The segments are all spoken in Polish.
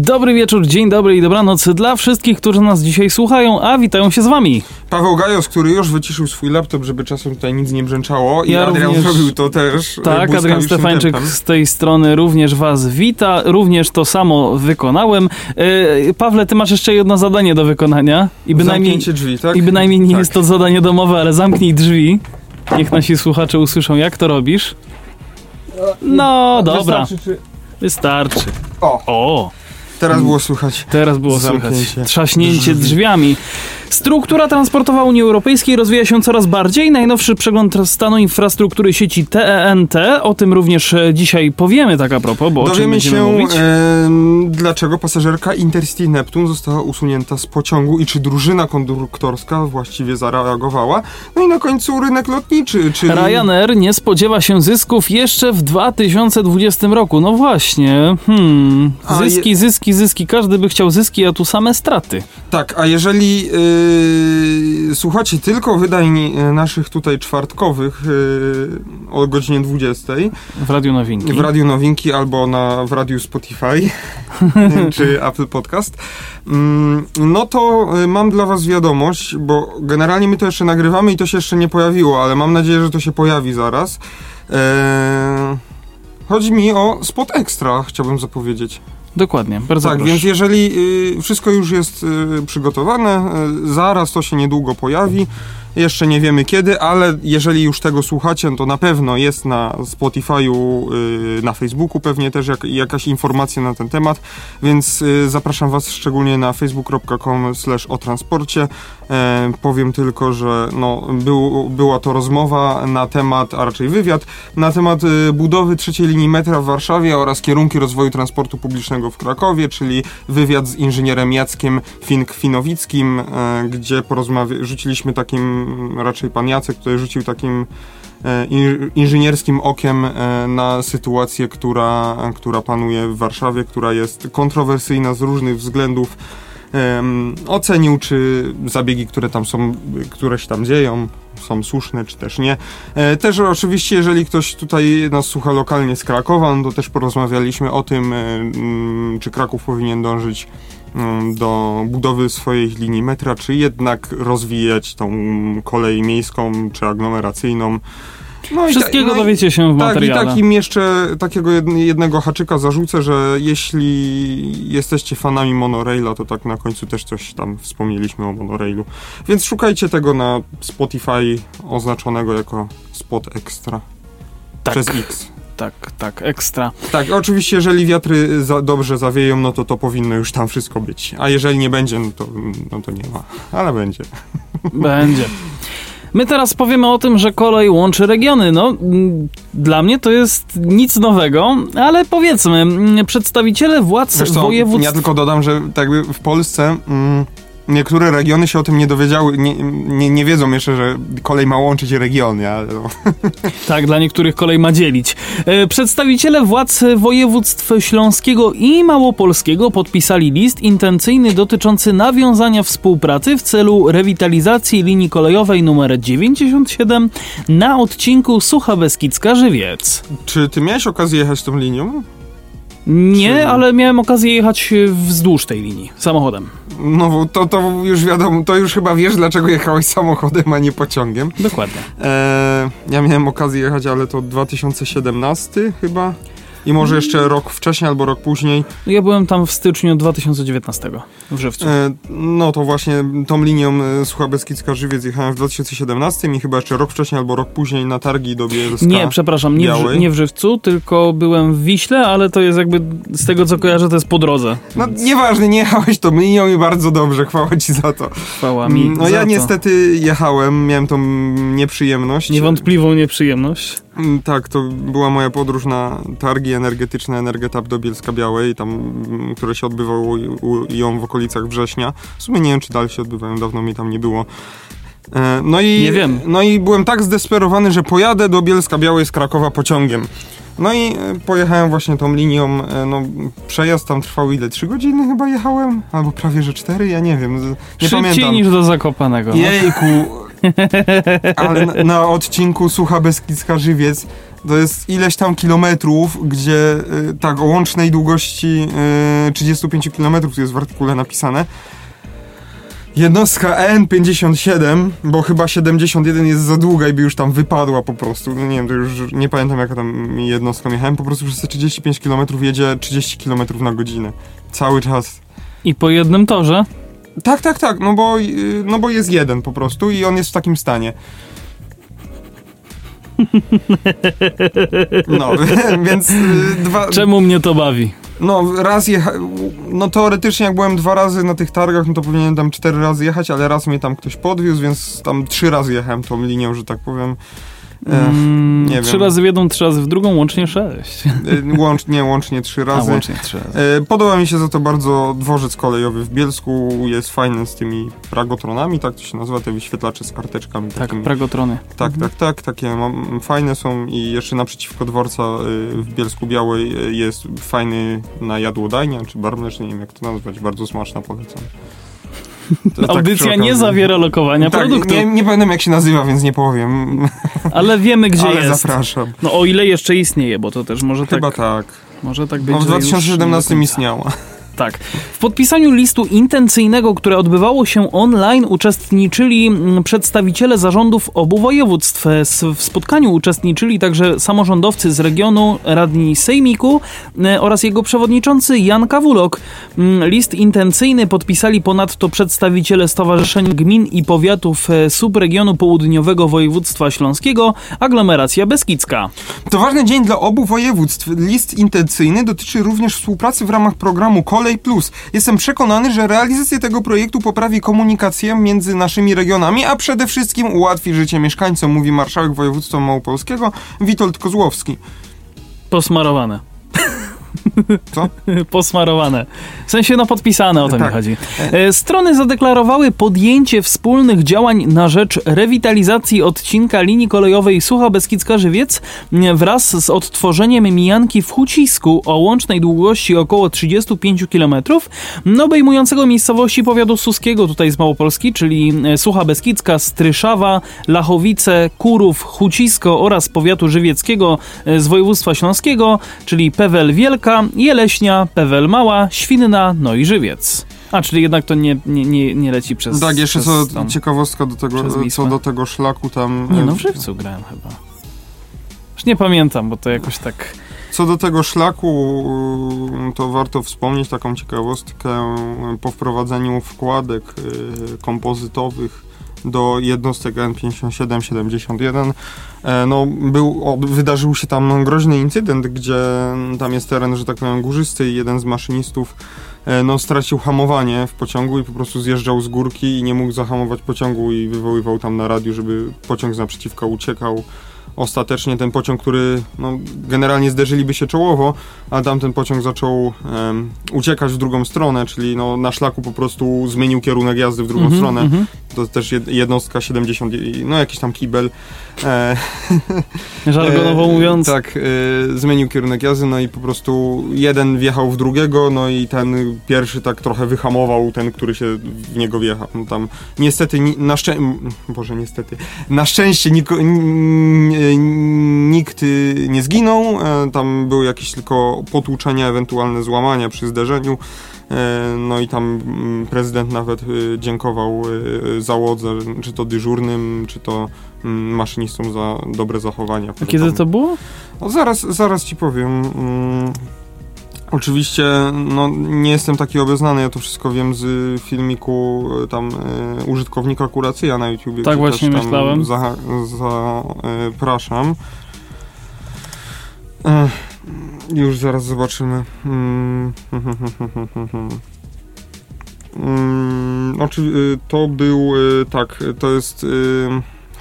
Dobry wieczór, dzień dobry i dobranoc dla wszystkich, którzy nas dzisiaj słuchają, a witają się z wami. Paweł Gajos, który już wyciszył swój laptop, żeby czasem tutaj nic nie brzęczało i Ja Adrian również- zrobił to też. e, Tak, Adrian Stefańczyk tempem. z tej strony również was wita, również to samo wykonałem. E, Pawle, ty masz jeszcze jedno zadanie do wykonania i bynajmniej, Zamknięcie drzwi, tak? i bynajmniej nie Tak. jest to zadanie domowe, ale zamknij drzwi. Niech nasi słuchacze usłyszą, jak to robisz. No, dobra, Wystarczy, czy- wystarczy. O, O, teraz było słychać. Teraz było słychać trzaśnięcie drzwi. drzwiami. Struktura transportowa Unii Europejskiej rozwija się coraz bardziej. Najnowszy przegląd stanu infrastruktury sieci TENT. O tym również e, dzisiaj powiemy tak a propos, bo o czym Dowiemy się, mówić. em, dlaczego pasażerka Intercity Neptun została usunięta z pociągu i czy drużyna konduktorska właściwie zareagowała. No i na końcu rynek lotniczy, czyli... Ryanair nie spodziewa się zysków jeszcze w 2020 roku. No właśnie. Hmm. A je- Zyski, zyski, zyski. Każdy by chciał zyski, a tu same straty. Tak, a jeżeli yy, słuchacie tylko wydań yy, naszych tutaj czwartkowych yy, o godzinie 20 W Radiu Nowinki. w Radiu Nowinki albo na, w Radiu Spotify czy Apple Podcast, mm, no to y, mam dla was wiadomość, bo generalnie my to jeszcze nagrywamy i to się jeszcze nie pojawiło, ale mam nadzieję, że to się pojawi zaraz. Eee, chodzi mi o Spot Extra, chciałbym zapowiedzieć. Dokładnie. Bardzo Tak, proszę. więc jeżeli y, wszystko już jest y, przygotowane, y, zaraz to się niedługo pojawi. Jeszcze nie wiemy kiedy, ale jeżeli już tego słuchacie, no to na pewno jest na Spotify'u, na Facebooku pewnie też jak, jakaś informacja na ten temat, więc zapraszam Was szczególnie na facebook.com o transporcie. E, powiem tylko, że no, był, była to rozmowa na temat, a raczej wywiad, na temat y, budowy trzeciej linii metra w Warszawie oraz kierunki rozwoju transportu publicznego w Krakowie, czyli wywiad z inżynierem Jackiem Fink-Finowickim, e, gdzie porozmawia- rzuciliśmy takim, raczej pan Jacek tutaj rzucił takim e, in- inżynierskim okiem e, na sytuację, która, która panuje w Warszawie, która jest kontrowersyjna z różnych względów. Em, ocenił, czy zabiegi, które tam są, które się tam dzieją, są słuszne, czy też nie. E, też oczywiście, jeżeli ktoś tutaj nas słucha lokalnie z Krakowa, no to też porozmawialiśmy o tym, e, mm, czy Kraków powinien dążyć mm, do budowy swojej linii metra, czy jednak rozwijać tą kolej miejską, czy aglomeracyjną. No i ta- Wszystkiego no i- dowiecie się w tak, i materiale. takim jeszcze takiego jed- jednego haczyka zarzucę, że jeśli jesteście fanami monoraila, to tak na końcu też coś tam wspomnieliśmy o monorailu. Więc szukajcie tego na Spotify oznaczonego jako Spot Extra tak, przez X. tak, tak, ekstra. Tak, oczywiście jeżeli wiatry za, dobrze zawieją, no to to powinno już tam wszystko być. A jeżeli nie będzie, no to, no to nie ma. Ale będzie. Będzie. My teraz powiemy o tym, że kolej łączy regiony. No, mm, dla mnie to jest nic nowego, ale powiedzmy, mm, przedstawiciele władz co, województw... ja tylko dodam, że tak jakby w Polsce mm, niektóre regiony się o tym nie dowiedziały, nie, nie, nie wiedzą jeszcze, że kolej ma łączyć regiony, ale no. Tak, dla niektórych kolej ma dzielić. E, Przedstawiciele władz województw śląskiego i małopolskiego podpisali list intencyjny dotyczący nawiązania współpracy w celu rewitalizacji linii kolejowej nr 97 na odcinku Sucha Beskidzka-Żywiec. Czy ty miałeś okazję jechać tą linią? Nie, Czy- ale miałem okazję jechać wzdłuż tej linii samochodem. No to, to już wiadomo, to już chyba wiesz, dlaczego jechałeś samochodem, a nie pociągiem. Dokładnie. Eee, ja miałem okazję jechać, ale to 2017 chyba. I może jeszcze rok wcześniej albo rok później. Ja byłem tam w styczniu 2019 w Żywcu. E, no to właśnie tą linią e, Sucha Beskidzka Żywiec jechałem w 2017 i chyba jeszcze rok wcześniej albo rok później na targi do Bielska. Nie, przepraszam, nie w, nie w Żywcu, tylko byłem w Wiśle, ale to jest jakby, z tego co kojarzę, to jest po drodze. No nieważne, nie jechałeś tą linią i bardzo dobrze, chwała ci za to. Chwała mi No ja to. niestety jechałem, miałem tą nieprzyjemność. Niewątpliwą nieprzyjemność. Mm, Tak, to była moja podróż na targi energetyczne Energetap do Bielska Białej, tam, mm, które się odbywało ją w okolicach września. W sumie nie wiem, czy dalej się odbywają, dawno mi tam nie było. E, No i, Nie wiem. No i byłem tak zdesperowany, że pojadę do Bielska Białej z Krakowa pociągiem. No i e, pojechałem właśnie tą linią, e, no przejazd tam trwał ile? Trzy godziny chyba jechałem? Albo prawie, że cztery? Ja nie wiem, nie Szybciej pamiętam. niż do Zakopanego. No. Jejku, ale na, na odcinku Sucha Beskidzka Żywiec to jest ileś tam kilometrów, gdzie y, tak o łącznej długości y, 35 kilometrów jest w artykule napisane. Jednostka EN57, bo chyba 71 jest za długa i by już tam wypadła po prostu. No nie wiem, to już nie pamiętam jaka tam jednostką jechałem. Po prostu przez te 35 km jedzie 30 km na godzinę. Cały czas. I po jednym torze. Tak, tak, tak, no bo, y, no bo jest jeden po prostu i on jest w takim stanie. No, więc y, dwa. Czemu mnie to bawi? No, raz jecha... No teoretycznie jak byłem dwa razy na tych targach, no to powinienem tam cztery razy jechać, ale raz mnie tam ktoś podwiózł, więc tam trzy razy jechałem tą linią, że tak powiem. E, Mm, nie trzy wiem. razy w jedną, trzy razy w drugą, łącznie sześć. y, łącznie, łącznie trzy A, razy. łącznie trzy razy. E, Podoba mi się za to bardzo dworzec kolejowy w Bielsku, jest fajny z tymi pragotronami, tak to się nazywa, te wyświetlacze z karteczkami Tak, takimi. pragotrony. Tak, tak, tak, takie fajne są i jeszcze naprzeciwko dworca w Bielsku Białej jest fajny na jadłodajnia, czy bar mleczny, nie wiem jak to nazwać, bardzo smaczna, polecam. Tak Audycja nie zawiera lokowania tak, produktu, nie, nie pamiętam jak się nazywa, więc nie powiem, ale wiemy gdzie ale jest. zapraszam. No o ile jeszcze istnieje, bo to też może Chyba tak, tak. może tak być. No w że już 2017 nie do końca. istniała. Tak. W podpisaniu listu intencyjnego, które odbywało się online, uczestniczyli mm, przedstawiciele zarządów obu województw. W spotkaniu uczestniczyli także samorządowcy z regionu, radni Sejmiku e, oraz jego przewodniczący Jan Kawulok. Mm, List intencyjny podpisali ponadto przedstawiciele Stowarzyszeń Gmin i Powiatów e, Subregionu Południowego Województwa Śląskiego, aglomeracja Beskidzka. To ważny dzień dla obu województw. List intencyjny dotyczy również współpracy w ramach programu Kolej Plus. Jestem przekonany, że realizacja tego projektu poprawi komunikację między naszymi regionami, a przede wszystkim ułatwi życie mieszkańcom, mówi marszałek województwa małopolskiego Witold Kozłowski. Posmarowane. Co? Posmarowane. W sensie no podpisane o to mi Tak. chodzi. E, Strony zadeklarowały podjęcie wspólnych działań na rzecz rewitalizacji odcinka linii kolejowej Sucha Beskidzka Żywiec m, wraz z odtworzeniem mijanki w Hucisku o łącznej długości około 35 km, no, obejmującego miejscowości powiatu suskiego tutaj z Małopolski, czyli e, Sucha Beskidzka, Stryszawa, Lachowice, Kurów, Hucisko oraz powiatu żywieckiego e, z województwa śląskiego, czyli Pewel Wielka, Jeleśnia, Pewel Mała, Świnna, no i Żywiec. A, czyli jednak to nie, nie, nie, nie leci przez... tak, jeszcze przez co tam- ciekawostka do tego, co do tego szlaku tam. Nie no, w Żywcu grałem chyba. Już nie pamiętam, bo to jakoś tak... Co do tego szlaku, to warto wspomnieć taką ciekawostkę po wprowadzeniu wkładek y, kompozytowych do jednostek N5771. e, No, był, wydarzył się tam groźny incydent, gdzie tam jest teren, że tak powiem, górzysty i jeden z maszynistów e, no, stracił hamowanie w pociągu i po prostu zjeżdżał z górki i nie mógł zahamować pociągu i wywoływał tam na radiu, żeby pociąg z naprzeciwka uciekał ostatecznie ten pociąg, który no, generalnie zderzyliby się czołowo, a tamten pociąg zaczął em, uciekać w drugą stronę, czyli no, na szlaku po prostu zmienił kierunek jazdy w drugą Mhm, stronę. mhm. To też jed- jednostka 70, i- no jakiś tam kibel. E, Żargonowo e, mówiąc. Tak, e, zmienił kierunek jazdy, no i po prostu jeden wjechał w drugiego, no i ten pierwszy tak trochę wyhamował, ten, który się w niego wjechał. No tam niestety, ni- na szczęście, Boże, niestety, na szczęście niko- n- n- nikt y, nie zginął, e, tam były jakieś tylko potłuczenia, ewentualne złamania przy zderzeniu. E, No i tam mm, prezydent nawet y, dziękował y, załodze, czy to dyżurnym, czy to mm, maszynistom za dobre zachowania. A kiedy to było? No zaraz, zaraz ci powiem. Oczywiście, no nie jestem taki obeznany, ja to wszystko wiem z filmiku e, tam e, użytkownika Kuracyja na YouTubie. Tak właśnie myślałem. Za, zapraszam. E, już zaraz zobaczymy. Mm, Mm, y, to był, y, tak, to jest, y,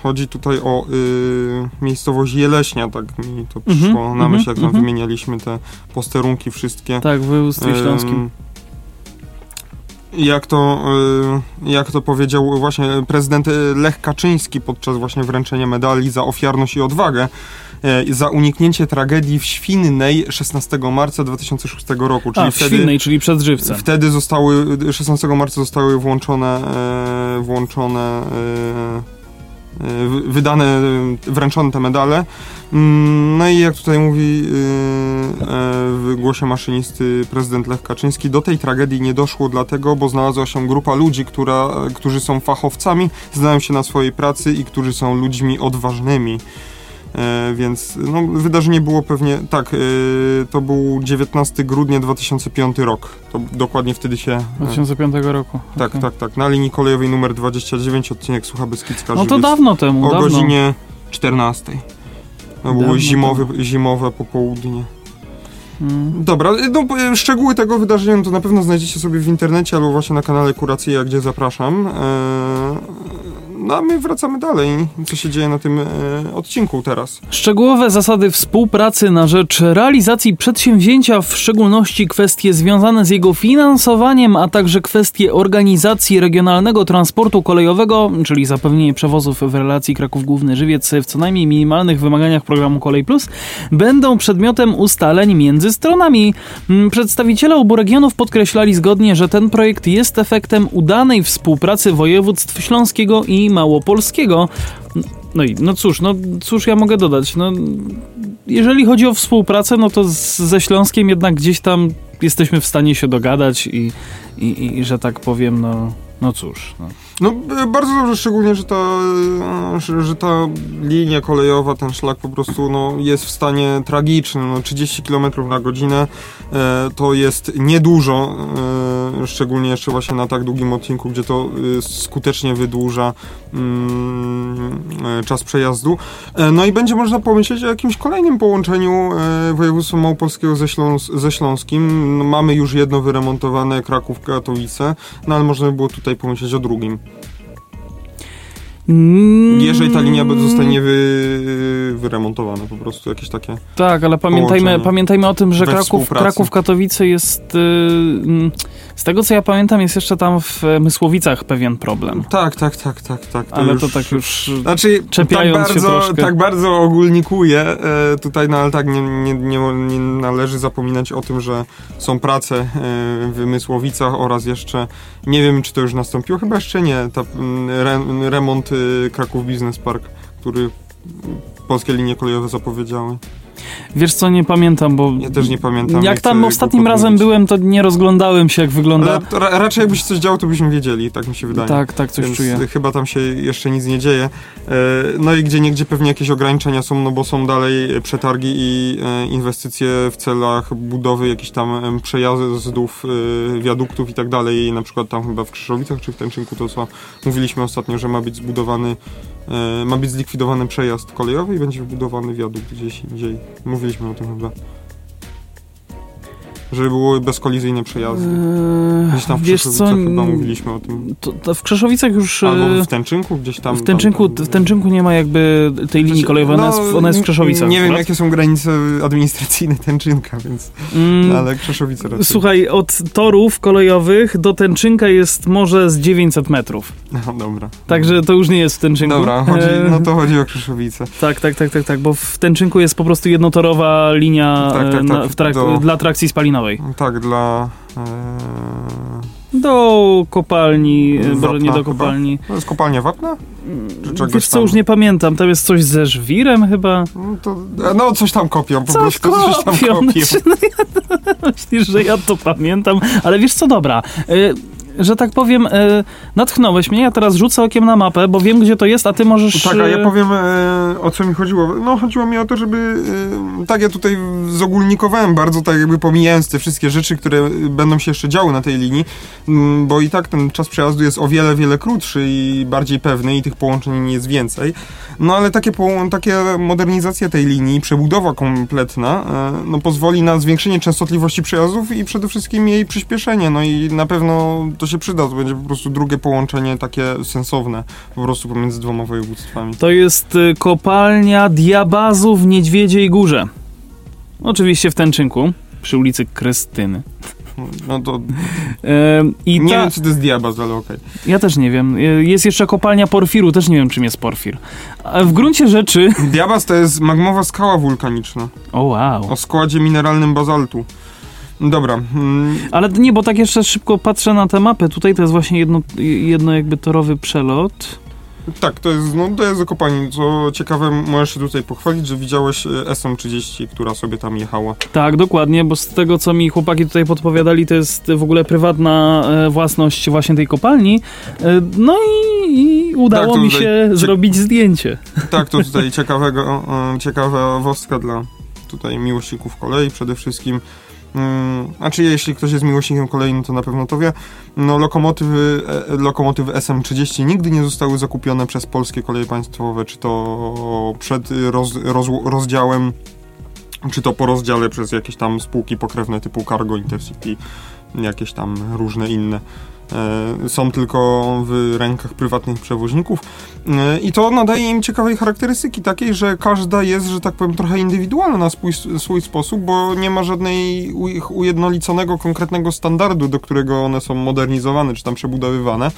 chodzi tutaj o y, miejscowość Jeleśnia, tak mi to Mhm, przyszło na mhm, myśl, jak tam mhm. wymienialiśmy te posterunki wszystkie. Tak, w województwie śląskim. Jak to, y, jak to powiedział właśnie prezydent Lech Kaczyński podczas właśnie wręczenia medali za ofiarność i odwagę, y, za uniknięcie tragedii w Świnnej 16 marca 2006 roku. Czyli A, w wtedy, Świnnej, czyli przed żywcem. Wtedy zostały, 16 marca zostały włączone, e, włączone e, wydane, wręczone te medale. Mm, no i jak tutaj mówi e, w głosie maszynisty prezydent Lech Kaczyński, do tej tragedii nie doszło dlatego, bo znalazła się grupa ludzi, która, którzy są fachowcami, znają się na swojej pracy i którzy są ludźmi odważnymi. E, więc no, wydarzenie było pewnie, tak, e, to był 19 grudnia 2005 rok. To dokładnie wtedy się... 2005 e, roku. Tak, okay. tak, tak. Na linii kolejowej numer 29, odcinek Sucha Beskidzka. No to dawno temu, O dawno. godzinie 14. To było zimowe, zimowe popołudnie. Hmm. Dobra, no, szczegóły tego wydarzenia to na pewno znajdziecie sobie w internecie albo właśnie na kanale Kuracja, gdzie zapraszam. Eee, no a my wracamy dalej. Co się dzieje na tym e, odcinku teraz? Szczegółowe zasady współpracy na rzecz realizacji przedsięwzięcia, w szczególności kwestie związane z jego finansowaniem, a także kwestie organizacji regionalnego transportu kolejowego, czyli zapewnienie przewozów w relacji Kraków Główny Żywiec w co najmniej minimalnych wymaganiach programu Kolej Plus, będą przedmiotem ustaleń między stronami. Mm, przedstawiciele obu regionów podkreślali zgodnie, że ten projekt jest efektem udanej współpracy województw śląskiego i małopolskiego. No i no cóż, no cóż ja mogę dodać? No, jeżeli chodzi o współpracę, no to z, ze Śląskiem jednak gdzieś tam jesteśmy w stanie się dogadać i, i, i że tak powiem, no, no cóż. No. No bardzo dobrze, szczególnie, że ta, że, że, ta linia kolejowa, ten szlak po prostu no, jest w stanie tragicznym. No, 30 km na godzinę e, to jest niedużo, e, szczególnie jeszcze właśnie na tak długim odcinku, gdzie to e, skutecznie wydłuża mm, e, czas przejazdu. E, no i będzie można pomyśleć o jakimś kolejnym połączeniu e, województwa małopolskiego ze, Śląs ze Śląskim. No, mamy już jedno wyremontowane Kraków-Katowice, no ale można by było tutaj pomyśleć o drugim. Mm. Jeżeli ta linia zostanie wy, wyremontowana, po prostu jakieś takie. Tak, ale pamiętajmy, pamiętajmy o tym, że Kraków, Kraków Katowice jest. Yy, z tego co ja pamiętam, jest jeszcze tam w Mysłowicach pewien problem. Tak, tak, tak, tak, tak. To ale już, to tak już. Znaczy, tak bardzo, tak bardzo ogólnikuję e, tutaj, no ale tak nie, nie, nie, nie, należy zapominać o tym, że są prace e, w Mysłowicach oraz jeszcze nie wiem, czy to już nastąpiło, chyba jeszcze nie. Ta, re, remont y, Kraków Business Park, który polskie linie kolejowe zapowiedziały. Wiesz co, nie pamiętam, bo... Ja też nie pamiętam. Jak tam ostatnim razem byłem, to nie rozglądałem się, jak wygląda. Ale raczej jakby się coś działo, to byśmy wiedzieli, tak mi się wydaje. Tak, tak, coś Więc czuję. chyba tam się jeszcze nic nie dzieje. E, no i gdzie niegdzie pewnie jakieś ograniczenia są, no bo są dalej przetargi i e, inwestycje w celach budowy jakichś tam przejazdów, e, wiaduktów i tak dalej. Na przykład tam chyba w Krzyżowicach czy w Tęczynku to co mówiliśmy ostatnio, że ma być zbudowany, ma być zlikwidowany przejazd kolejowy i będzie wybudowany wiadukt gdzieś indziej. Mówiliśmy o tym chyba. Żeby były bezkolizyjne przejazdy. Eee, gdzieś tam w Wiesz Krzeszowicach co, chyba mówiliśmy o tym. To, to w Krzeszowicach już... Albo w Tęczynku gdzieś tam. W Tęczynku, tam, tam, w Tęczynku nie ma jakby tej linii znaczy, kolejowej, no, ona, jest, w Krzeszowicach. Nie wiem jakie są granice administracyjne Tęczynka, więc... Mm, ale Krzeszowice raczej. Słuchaj, od torów kolejowych do Tęczynka jest może z 900 metrów. No dobra. Także to już nie jest w Tęczynku. Dobra, chodzi, eee, no to chodzi o Krzeszowice. Tak, tak, tak, tak, tak, bo w Tęczynku jest po prostu jednotorowa linia tak, tak, tak, na, trak do, dla trakcji spalinowej spalinowej. Tak, dla... E... Do kopalni, Wapna, nie do kopalni. To jest kopalnia wapna? Czy Wiesz co, już nie pamiętam, tam jest coś ze żwirem chyba? No, to, no coś tam kopią, po prostu kopią. coś tam kopią. Znaczy, no ja, myślisz, że ja to pamiętam, ale wiesz co, dobra, y że tak powiem, e, natchnąłeś mnie, ja teraz rzucę okiem na mapę, bo wiem, gdzie to jest, a ty możesz... Tak, a ja e, powiem, e, o co mi chodziło. No, chodziło mi o to, żeby... tak, ja tutaj zogólnikowałem bardzo, tak jakby pomijając te wszystkie rzeczy, które będą się jeszcze działy na tej linii, mm, bo i tak ten czas przejazdu jest o wiele, wiele krótszy i bardziej pewny i tych połączeń jest więcej. No, ale takie, takie modernizacja tej linii, przebudowa kompletna, no, pozwoli na zwiększenie częstotliwości przejazdów i przede wszystkim jej przyspieszenie. No i na pewno to się przyda, to będzie po prostu drugie połączenie takie sensowne po prostu pomiędzy dwoma województwami. To jest y, kopalnia Diabazu w Niedźwiedziej Górze. Oczywiście w Tęczynku, przy ulicy Krystyny. No to I nie ta, wiem, co to jest diabaz, ale okej. Ja też nie wiem. E, Jest jeszcze kopalnia porfiru, też nie wiem, czym jest porfir. A w gruncie rzeczy... Diabaz to jest magmowa skała wulkaniczna O wow. o składzie mineralnym bazaltu. Dobra, mm, Ale nie, bo tak jeszcze szybko patrzę na tę mapę. Tutaj to jest właśnie jedno, jedno jakby torowy przelot. tak, to jest, no, to jest kopalni. Co ciekawe, możesz się tutaj pochwalić, że widziałeś e, SM-30, która sobie tam jechała. Tak, dokładnie, bo z tego, co mi chłopaki tutaj podpowiadali, to jest w ogóle prywatna e, własność właśnie tej kopalni. E, no i, i udało Tak, mi się zrobić zdjęcie. Tak, to tutaj ciekawego, e, ciekawa wostka dla tutaj miłośników kolei przede wszystkim. Mm, Znaczy, jeśli ktoś jest miłośnikiem kolei, no to na pewno to wie. No, lokomotywy, e, lokomotywy SM30 nigdy nie zostały zakupione przez polskie koleje państwowe, czy to przed roz, roz, rozdziałem, czy to po rozdziale przez jakieś tam spółki pokrewne typu Cargo, Intercity, jakieś tam różne inne. E, Są tylko w rękach prywatnych przewoźników. E, I to nadaje im ciekawej charakterystyki takiej, że każda jest, że tak powiem, trochę indywidualna na swój, swój sposób, bo nie ma żadnej ujednoliconego, konkretnego standardu, do którego one są modernizowane czy tam przebudowywane.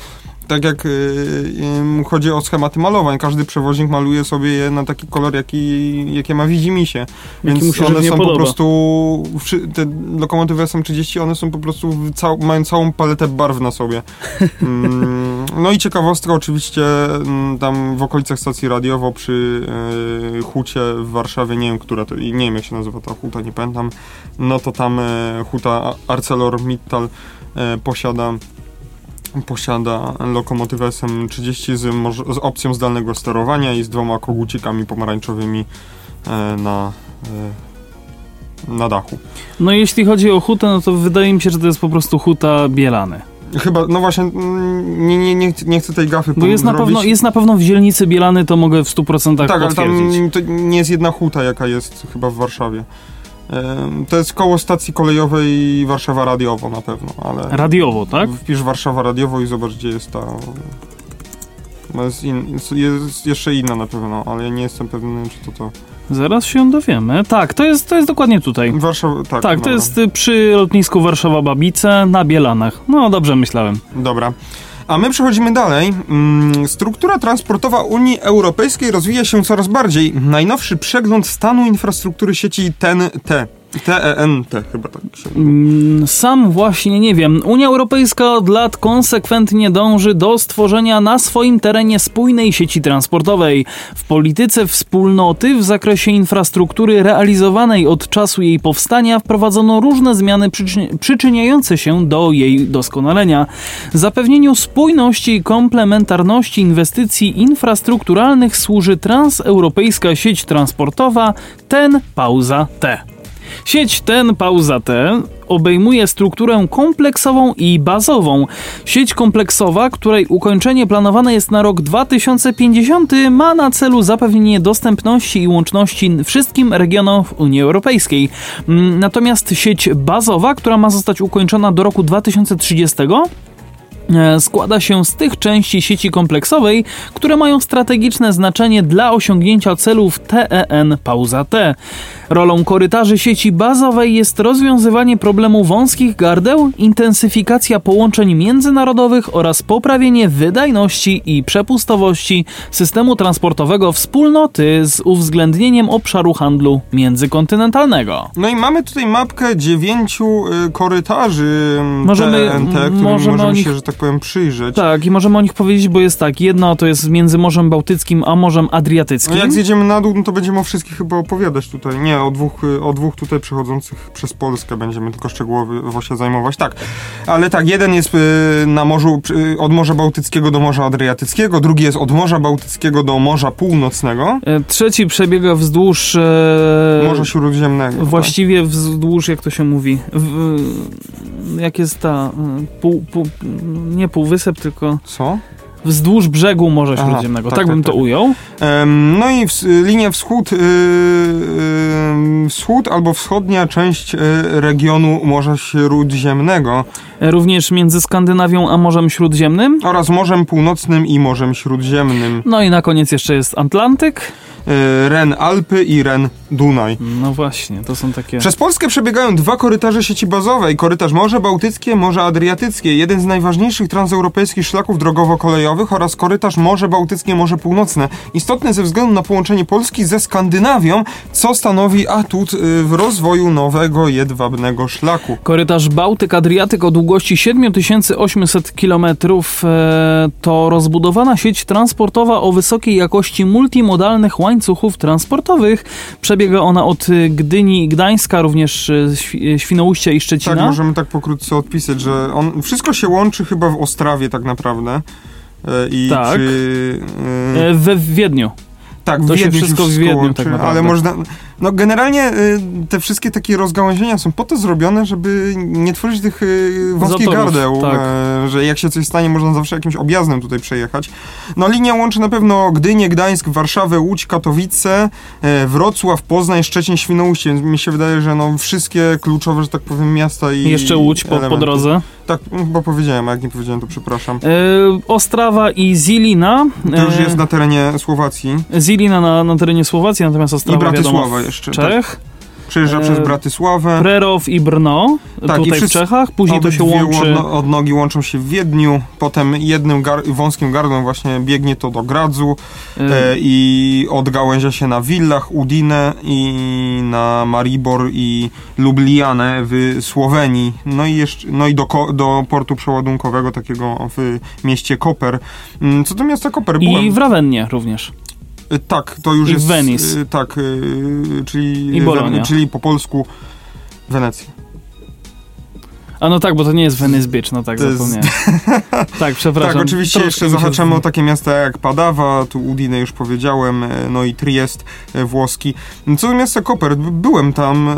Tak jak y, y, chodzi o schematy malowań, każdy przewoźnik maluje sobie je na taki kolor, jaki, jakie ma widzimisię. Więc mu się one są po podoba. prostu, wszy- te lokomotywy SM30, one są po prostu, cał, mają całą paletę barw na sobie. Mm, no i ciekawostka oczywiście, mm, tam w okolicach stacji radiowo przy e, hucie w Warszawie, nie wiem, która to, i nie wiem jak się nazywa ta huta, nie pamiętam, no to tam e, huta ArcelorMittal e, posiada posiada lokomotywę SM30 z, z opcją zdalnego sterowania i z dwoma kogucikami pomarańczowymi e, na, e, na dachu. No jeśli chodzi o hutę, no to wydaje mi się, że to jest po prostu huta Bielany. Chyba, no właśnie, mm, nie, nie, nie, chcę- nie chcę tej gafy Bo jest na, pewno, jest na pewno w dzielnicy Bielany, to mogę w 100% Tak, ale potwierdzić. tam to nie jest jedna huta, jaka jest chyba w Warszawie. To jest koło stacji kolejowej Warszawa Radiowo na pewno, ale Radiowo, tak? wpisz Warszawa Radiowo i zobacz, gdzie jest ta... No jest, in, jest jeszcze inna na pewno, ale ja nie jestem pewny, czy to to... Zaraz się dowiemy. Tak, to jest, to jest dokładnie tutaj. Warszawa, tak. Tak, to dobra. jest y, przy lotnisku Warszawa-Babice na Bielanach. No dobrze myślałem. Dobra. A my przechodzimy dalej. Mm, Struktura transportowa Unii Europejskiej rozwija się coraz bardziej. Najnowszy przegląd stanu infrastruktury sieci TEN-T. T-E-N-T chyba tak. Mm, Sam właśnie nie wiem. Unia Europejska od lat konsekwentnie dąży do stworzenia na swoim terenie spójnej sieci transportowej. W polityce wspólnoty w zakresie infrastruktury realizowanej od czasu jej powstania wprowadzono różne zmiany przyczyni- przyczyniające się do jej doskonalenia. Zapewnieniu spójności i komplementarności inwestycji infrastrukturalnych służy transeuropejska sieć transportowa TEN Pauza T. Sieć ten pauza T obejmuje strukturę kompleksową i bazową. Sieć kompleksowa, której ukończenie planowane jest na rok 2050, ma na celu zapewnienie dostępności i łączności wszystkim regionom Unii Europejskiej. Mm, Natomiast sieć bazowa, która ma zostać ukończona do roku 2030, e, składa się z tych części sieci kompleksowej, które mają strategiczne znaczenie dla osiągnięcia celów TEN pauza T. Rolą korytarzy sieci bazowej jest rozwiązywanie problemu wąskich gardeł, intensyfikacja połączeń międzynarodowych oraz poprawienie wydajności i przepustowości systemu transportowego wspólnoty z uwzględnieniem obszaru handlu międzykontynentalnego. No i mamy tutaj mapkę dziewięciu y, korytarzy mm, Możemy- TNT, którym możemy możemy, nich- się, że tak powiem, przyjrzeć. Tak, i możemy o nich powiedzieć, bo jest tak, jedno to jest między Morzem Bałtyckim a Morzem Adriatyckim. No jak zjedziemy na dół, no to będziemy o wszystkich chyba opowiadać tutaj. Nie, o dwóch, y, o dwóch tutaj przechodzących przez Polskę będziemy tylko szczegółowo się zajmować. Tak, ale tak, jeden jest y, na morzu, y, od Morza Bałtyckiego do Morza Adriatyckiego, drugi jest od Morza Bałtyckiego do Morza Północnego, E, Trzeci przebiega wzdłuż. E, Morza Śródziemnego. tak. Właściwie wzdłuż, jak to się mówi. W, jak jest ta. e, Pół, pół, nie półwysep, tylko Co? Wzdłuż brzegu Morza Śródziemnego. tak, Tak, tak, bym to tak. ujął. Em, no i ws- linia wschód, y, y, wschód albo wschodnia część y, regionu Morza Śródziemnego Również między Skandynawią a Morzem Śródziemnym. oraz Morzem Północnym i Morzem Śródziemnym. No i na koniec jeszcze jest Atlantyk. E, Ren-Alpy i Ren-Dunaj. No właśnie, to są takie... Przez Polskę przebiegają dwa korytarze sieci bazowej. Korytarz Morze Bałtyckie, Morze Adriatyckie, jeden z najważniejszych transeuropejskich szlaków drogowo-kolejowych oraz korytarz Morze Bałtyckie, Morze Północne. Istotny ze względu na połączenie Polski ze Skandynawią, co stanowi atut y, w rozwoju nowego jedwabnego szlaku. Korytarz Bałtyk-Adriatyk o długości 7800 km e, to rozbudowana sieć transportowa o wysokiej jakości multimodalnych łańcuchów transportowych. Przebiega ona od y, Gdyni i Gdańska, również y, y, Świnoujścia i Szczecina. Tak, możemy tak pokrótce odpisać, że on, wszystko się łączy chyba w Ostrawie tak naprawdę. E, I Tak. czy, y, E, We Wiedniu. Tak, w To się Wiedniu wszystko w wszystko Wiedniu łączy, tak naprawdę. ale można... No generalnie y, te wszystkie takie rozgałęzienia są po to zrobione, żeby nie tworzyć tych y, wąskich Zatorów, gardeł, tak. e, że jak się coś stanie, można zawsze jakimś objazdem tutaj przejechać. No linia łączy na pewno Gdynię, Gdańsk, Warszawę, Łódź, Katowice, e, Wrocław, Poznań, Szczecin, Świnoujście, więc mi się wydaje, że no wszystkie kluczowe, że tak powiem, miasta i I jeszcze Łódź po, po drodze. Tak, no, chyba powiedziałem, a jak nie powiedziałem, to przepraszam. E, Ostrawa i Zilina. To już jest na terenie Słowacji Zilina na, na terenie Słowacji, natomiast i Ostrawa Bratysława wiadomo, jeszcze. w Tak. Czech. Przejeżdża E, przez Bratysławę. Prerow i Brno, Tak, i tutaj w wszyscy- Czechach. Później to się łączy... odno- odnogi łączą się w Wiedniu, potem jednym gar- wąskim gardłem właśnie biegnie to do Gradzu e, e, i odgałęzia się na Villach, Udine i na Maribor i Lublianę w Słowenii, no i, jeszcze, no i do, do portu przeładunkowego takiego w mieście Koper. Mm, Co do miasta Koper byłem. I w Rawennie również. E, Tak, to już i jest... Venice. e, Tak, e, czyli, I czyli po polsku Wenecja. A no tak, bo to nie jest Venice Beach, no tak, To jest- zapomniałem. tak, przepraszam. Tak, oczywiście jeszcze zahaczamy o takie miasta jak Padawa, tu Udine już powiedziałem, e, no i Triest e, włoski. Co do miasta Koper, b- byłem tam, e,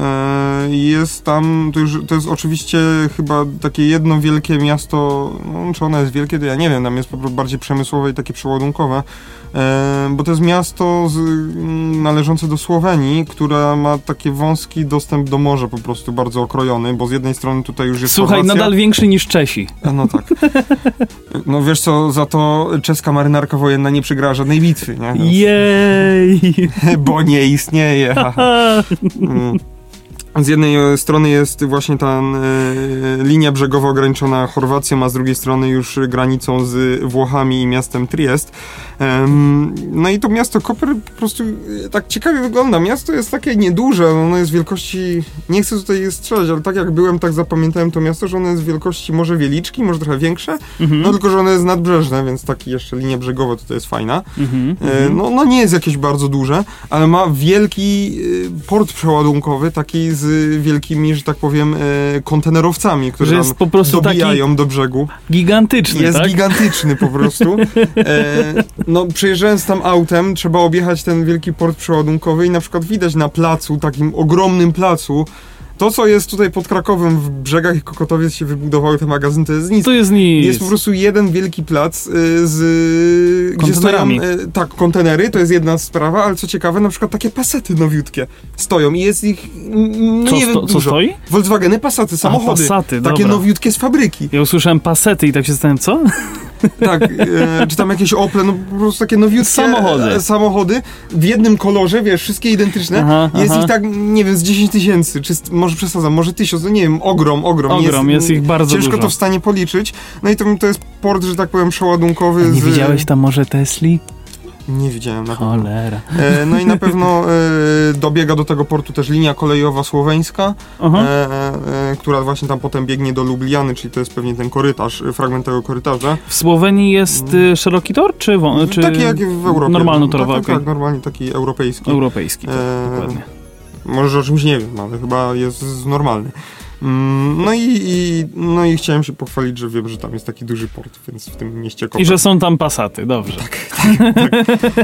jest tam, to, już, to jest oczywiście chyba takie jedno wielkie miasto, no, czy ono jest wielkie, to ja nie wiem, tam jest po prostu bardziej przemysłowe i takie przeładunkowe, bo to jest miasto z, mm, należące do Słowenii, która ma taki wąski dostęp do morza po prostu bardzo okrojony, bo z jednej strony tutaj już jest Słuchaj, Chorwacja, nadal większy niż Czesi. no tak. No wiesz co, za to czeska marynarka wojenna nie przegrała żadnej bitwy, nie? Więc- Jej! Bo nie istnieje. Z jednej e, strony jest właśnie ta e, linia brzegowa ograniczona Chorwacją, a z drugiej strony już granicą z Włochami i miastem Triest. Em, no i to miasto Koper po prostu e, tak ciekawie wygląda. Miasto jest takie nieduże, ono jest wielkości, nie chcę tutaj strzelać, ale tak jak byłem, tak zapamiętałem to miasto, że ono jest wielkości może Wieliczki, może trochę większe, Mhm. no tylko, że ono jest nadbrzeżne, więc taki jeszcze linia brzegowa tutaj jest fajna. Mhm. E, No, no nie jest jakieś bardzo duże, ale ma wielki e, port przeładunkowy, taki z wielkimi, że tak powiem, e, kontenerowcami, które jest po prostu dobijają do brzegu. Gigantyczny, Jest tak? gigantyczny po prostu. E, no przejeżdżając tam autem, trzeba objechać ten wielki port przeładunkowy i na przykład widać na placu, takim ogromnym placu, to co jest tutaj pod Krakowem w brzegach i Kokotowiec się wybudowały te magazyny, to jest nic. To jest nic. Jest po prostu jeden wielki plac y, z... Gdzie stoją, y, tak, kontenery, to jest jedna sprawa, ale co ciekawe, na przykład takie pasety nowiutkie stoją i jest ich, no co, nie sto, wiem, co dużo. stoi? Volkswageny, Passaty, samochody. Passaty, takie dobra. nowiutkie z fabryki. Ja usłyszałem pasety i tak się zastanawiam, co? Tak, e, czy tam jakieś Ople, no po prostu takie nowiutkie Samochody. e, samochody w jednym kolorze, wiesz, wszystkie identyczne. Aha, jest aha. ich tak, nie wiem, z 10 tysięcy, czy może przesadzam, może tysiąc, no nie wiem, ogrom, ogrom. Ogrom, jest ich bardzo Ciężko dużo. to w stanie policzyć. No i to, to jest port, że tak powiem, przeładunkowy. Nie z... widziałeś tam może Tesli? Nie widziałem na pewno. Cholera. E, no i na pewno e, dobiega do tego portu też linia kolejowa słoweńska, Aha. e, e, która właśnie tam potem biegnie do Lubliany, czyli to jest pewnie ten korytarz, e, fragment tego korytarza. W Słowenii jest y, szeroki tor, czy, wą- czy taki jak w Europie. normalno-torowy? Tak, tak, okej. tak, normalnie taki europejski. Europejski, tak, E, dokładnie. Może o czymś nie wiem, ale chyba jest normalny. Mm, No i, i, no i chciałem się pochwalić, że wiem, że tam jest taki duży port, więc w tym mieście Koper. I że są tam pasaty, dobrze.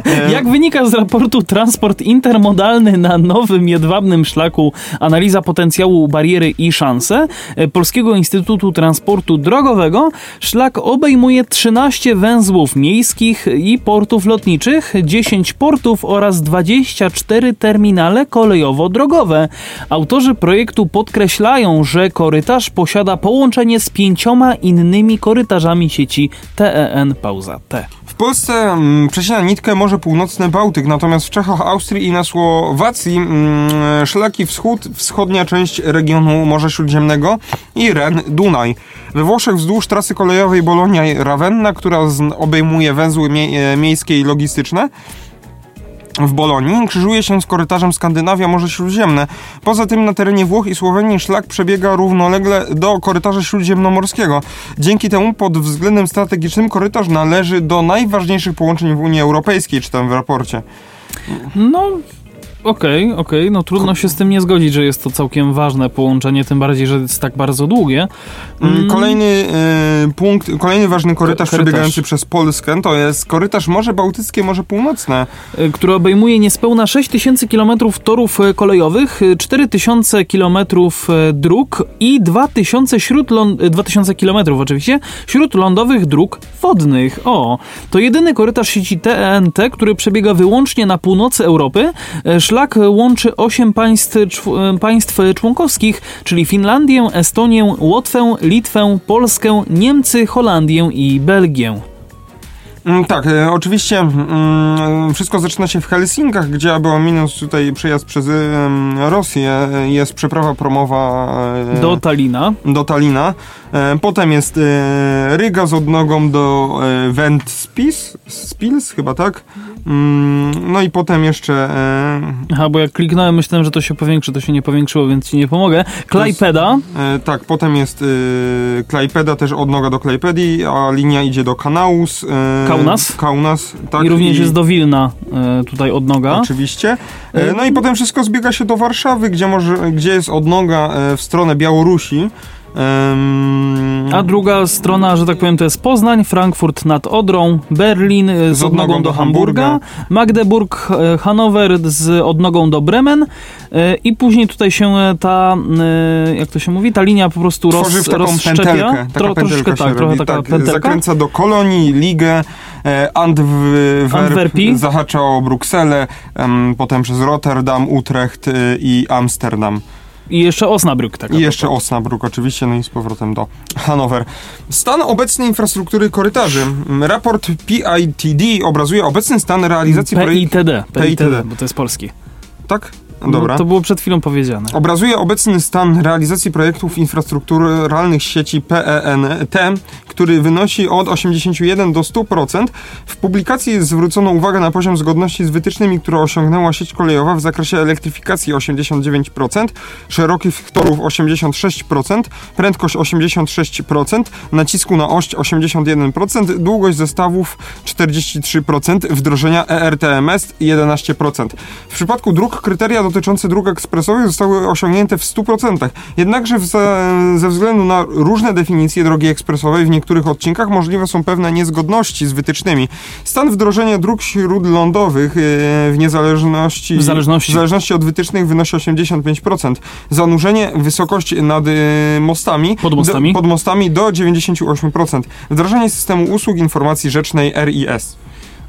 E, Jak wynika z raportu Transport intermodalny na nowym jedwabnym szlaku Analiza potencjału bariery i szanse e, Polskiego Instytutu Transportu Drogowego, szlak obejmuje 13 węzłów miejskich i portów lotniczych, 10 portów oraz 24 terminale kolejowo-drogowe. Autorzy projektu podkreślają, że korytarz posiada połączenie z pięcioma innymi korytarzami sieci TEN pauza T. W Polsce mm, przecina nitkę Morze Północne Bałtyk, natomiast w Czechach, Austrii i na Słowacji mm, szlaki wschód, wschodnia część regionu Morza Śródziemnego i Ren, Dunaj. We Włoszech wzdłuż trasy kolejowej Bolonia-Ravenna, która obejmuje węzły mie, e, miejskie i logistyczne, w Bolonii krzyżuje się z korytarzem Skandynawia Morze Śródziemne. Poza tym na terenie Włoch i Słowenii szlak przebiega równolegle do korytarza śródziemnomorskiego. Dzięki temu pod względem strategicznym korytarz należy do najważniejszych połączeń w Unii Europejskiej, czytam w raporcie. No, okej, okej, no trudno się z tym nie zgodzić, że jest to całkiem ważne połączenie, tym bardziej, że jest tak bardzo długie. Mm, Kolejny e, punkt, kolejny ważny korytarz, korytarz. przebiegający przez Polskę to jest korytarz Morze Bałtyckie, Morze Północne. y, który obejmuje niespełna 6000 km torów y, kolejowych, y, 4000 km dróg i 2000, śródląd, y, 2000 km oczywiście śródlądowych dróg wodnych. O, to jedyny korytarz sieci TENT, który przebiega wyłącznie na północy Europy. Y, Szlak łączy 8 państw, y, państw członkowskich, czyli Finlandię, Estonię, Łotwę, Litwę, Polskę, Niemcy, Holandię i Belgię. Mm, Tak, e, oczywiście mm, wszystko zaczyna się w Helsinkach, gdzie aby ominąć tutaj przejazd przez Rosję e, jest przeprawa promowa e, Do Talina. do Talina. E, Potem jest e, Ryga z odnogą do e, Ventspils, Spils chyba tak. Mm, No i potem jeszcze e, Aha, bo jak kliknąłem, myślałem, że to się powiększy, to się nie powiększyło, więc ci nie pomogę. Klajpeda, e, tak, potem jest e, Klajpeda też odnoga do Klajpedii, a linia idzie do Kanaus. e, Kaunas? Kaunas, tak. i również jest do Wilna e, tutaj odnoga. Oczywiście. E, No i potem wszystko zbiega się do Warszawy, gdzie, może, gdzie jest odnoga e, w stronę Białorusi. Em, A druga strona, że tak powiem, to jest Poznań, Frankfurt nad Odrą, Berlin e, z, odnogą do Hamburga, Magdeburg, e, Hanower z odnogą do Bremen e, i później tutaj się ta, jak to się mówi, ta linia po prostu roz, tworzy w taką rozszczepia. pętelkę. Taka Tro, pętelka tak, się trochę robi. taka tak, pętelka. Zakręca do Kolonii, Ligę, Antwerp, Antwerpii. zahacza o Brukselę, em, potem przez Rotterdam, Utrecht e, i Amsterdam. I jeszcze Osnabrück. Taka I jeszcze Osnabrück oczywiście, no i z powrotem do Hanower. Stan obecnej infrastruktury korytarzy. Raport PITD obrazuje obecny stan realizacji projektu... PITD, PITD. bo to jest polski. Tak? Dobra. No, to było przed chwilą powiedziane. Obrazuje obecny stan realizacji projektów infrastrukturalnych sieci PENT, który wynosi od 81 do 100%. W publikacji zwrócono uwagę na poziom zgodności z wytycznymi, które osiągnęła sieć kolejowa w zakresie elektryfikacji 89%, szerokich torów 86%, prędkość 86%, nacisku na oś 81%, długość zestawów 43%, wdrożenia ERTMS 11%. W przypadku dróg kryteria dotyczące dróg ekspresowych zostały osiągnięte w 100%. Jednakże ze, ze względu na różne definicje drogi ekspresowej w niektórych odcinkach możliwe są pewne niezgodności z wytycznymi. Stan wdrożenia dróg śródlądowych e, w niezależności W zależności. w zależności od wytycznych wynosi 85%. Zanurzenie wysokość nad e, mostami Pod mostami? Do, pod mostami do 98%. Wdrażanie systemu usług informacji rzecznej RIS.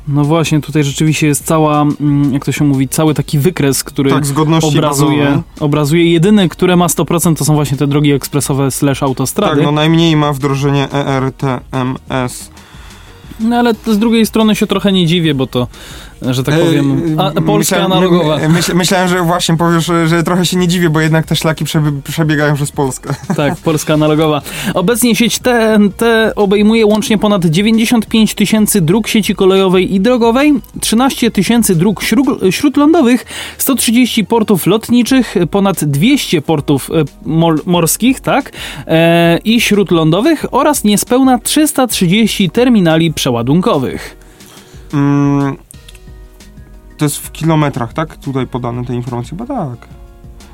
No właśnie, tutaj rzeczywiście jest cała, mm, jak to się mówi, cały taki wykres, który Tak, zgodności obrazuje, bazowe. obrazuje jedyny, które ma 100%, to są właśnie te drogi ekspresowe slash autostrady. Tak, no najmniej ma wdrożenie ERTMS. No ale z drugiej strony się trochę nie dziwię, bo to, że tak powiem, a, Ej, Polska myślałem- analogowa. my- Myśl, myślałem, że właśnie powiesz, że, trochę się nie dziwię, bo jednak te szlaki przebiegają przez Polskę. Tak, Polska analogowa. Obecnie sieć TNT obejmuje łącznie ponad 95 tysięcy dróg sieci kolejowej i drogowej, 13 tysięcy dróg śród, śródlądowych, 130 portów lotniczych, ponad 200 portów e, morskich, tak, e, i śródlądowych oraz niespełna 330 terminali przeładunkowych. Mm, to jest w kilometrach, tak? Tutaj podane te informacje, bo tak.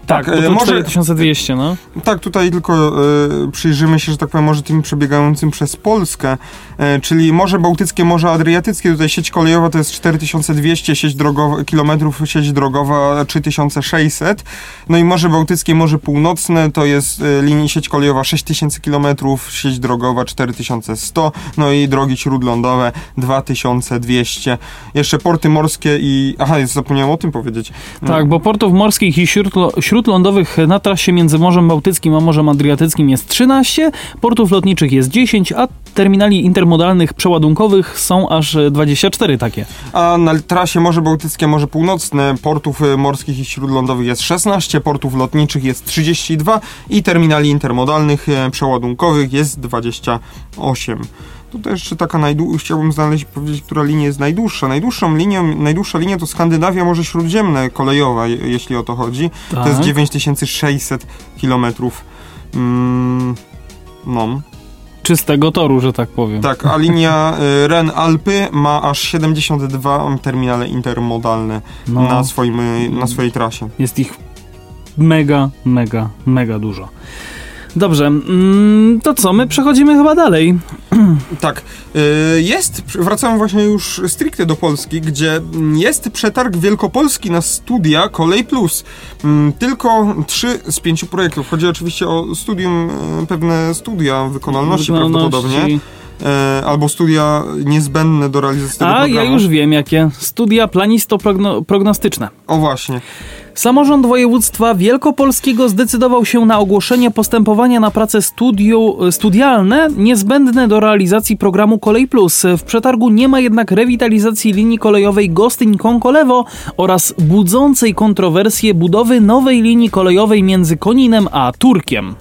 Tak, Tak, e, to może- 4200, no. Tak, tutaj tylko e, przyjrzymy się, że tak powiem, może tym przebiegającym przez Polskę, e, czyli Morze Bałtyckie, Morze Adriatyckie, tutaj sieć kolejowa to jest 4200, sieć drogowa, kilometrów, sieć drogowa 3600, no i Morze Bałtyckie, Morze Północne to jest e, linii sieć kolejowa 6000 kilometrów, sieć drogowa 4100, no i drogi śródlądowe 2200. Jeszcze porty morskie i... Aha, zapomniałem o tym powiedzieć. Tak, bo portów morskich i śródlo, śródlądowych na trasie między Morzem Bałtyckim a Morzem Adriatyckim jest 13, portów lotniczych jest 10, a terminali intermodalnych przeładunkowych są aż 24 takie. A na trasie Morze Bałtyckie, Morze Północne portów e, morskich i śródlądowych jest 16, portów lotniczych jest 32 i terminali intermodalnych e, przeładunkowych jest 28. Tutaj jeszcze taka najdłuższa, chciałbym znaleźć, powiedzieć, która linia jest najdłuższa. Najdłuższą linią, najdłuższa linia to Skandynawia Morze Śródziemne, kolejowa, je- jeśli o to chodzi. To jest Tak. 9600 kilometrów. Mm, no, Czystego toru, że tak powiem. tak, a linia y, Ren-Alpy ma aż 72 terminale intermodalne No. na, swoim, y, na swojej trasie. Jest ich mega, mega, mega dużo. Dobrze, mm, to co? My przechodzimy chyba dalej. Tak, y, jest, wracamy właśnie już stricte do Polski, gdzie mm, jest przetarg wielkopolski na studia Kolej Plus. Mm, Tylko trzy z pięciu projektów. Chodzi oczywiście o studium, y, pewne studia wykonalności, prawdopodobnie, y, albo studia niezbędne do realizacji tego A programu. ja już wiem jakie. Studia planisto-prognostyczne. O właśnie. Samorząd województwa wielkopolskiego zdecydował się na ogłoszenie postępowania na prace studiu, studialne niezbędne do realizacji programu Kolej Plus. W przetargu nie ma jednak rewitalizacji linii kolejowej Gostyń-Konkolewo oraz budzącej kontrowersje budowy nowej linii kolejowej między Koninem a Turkiem.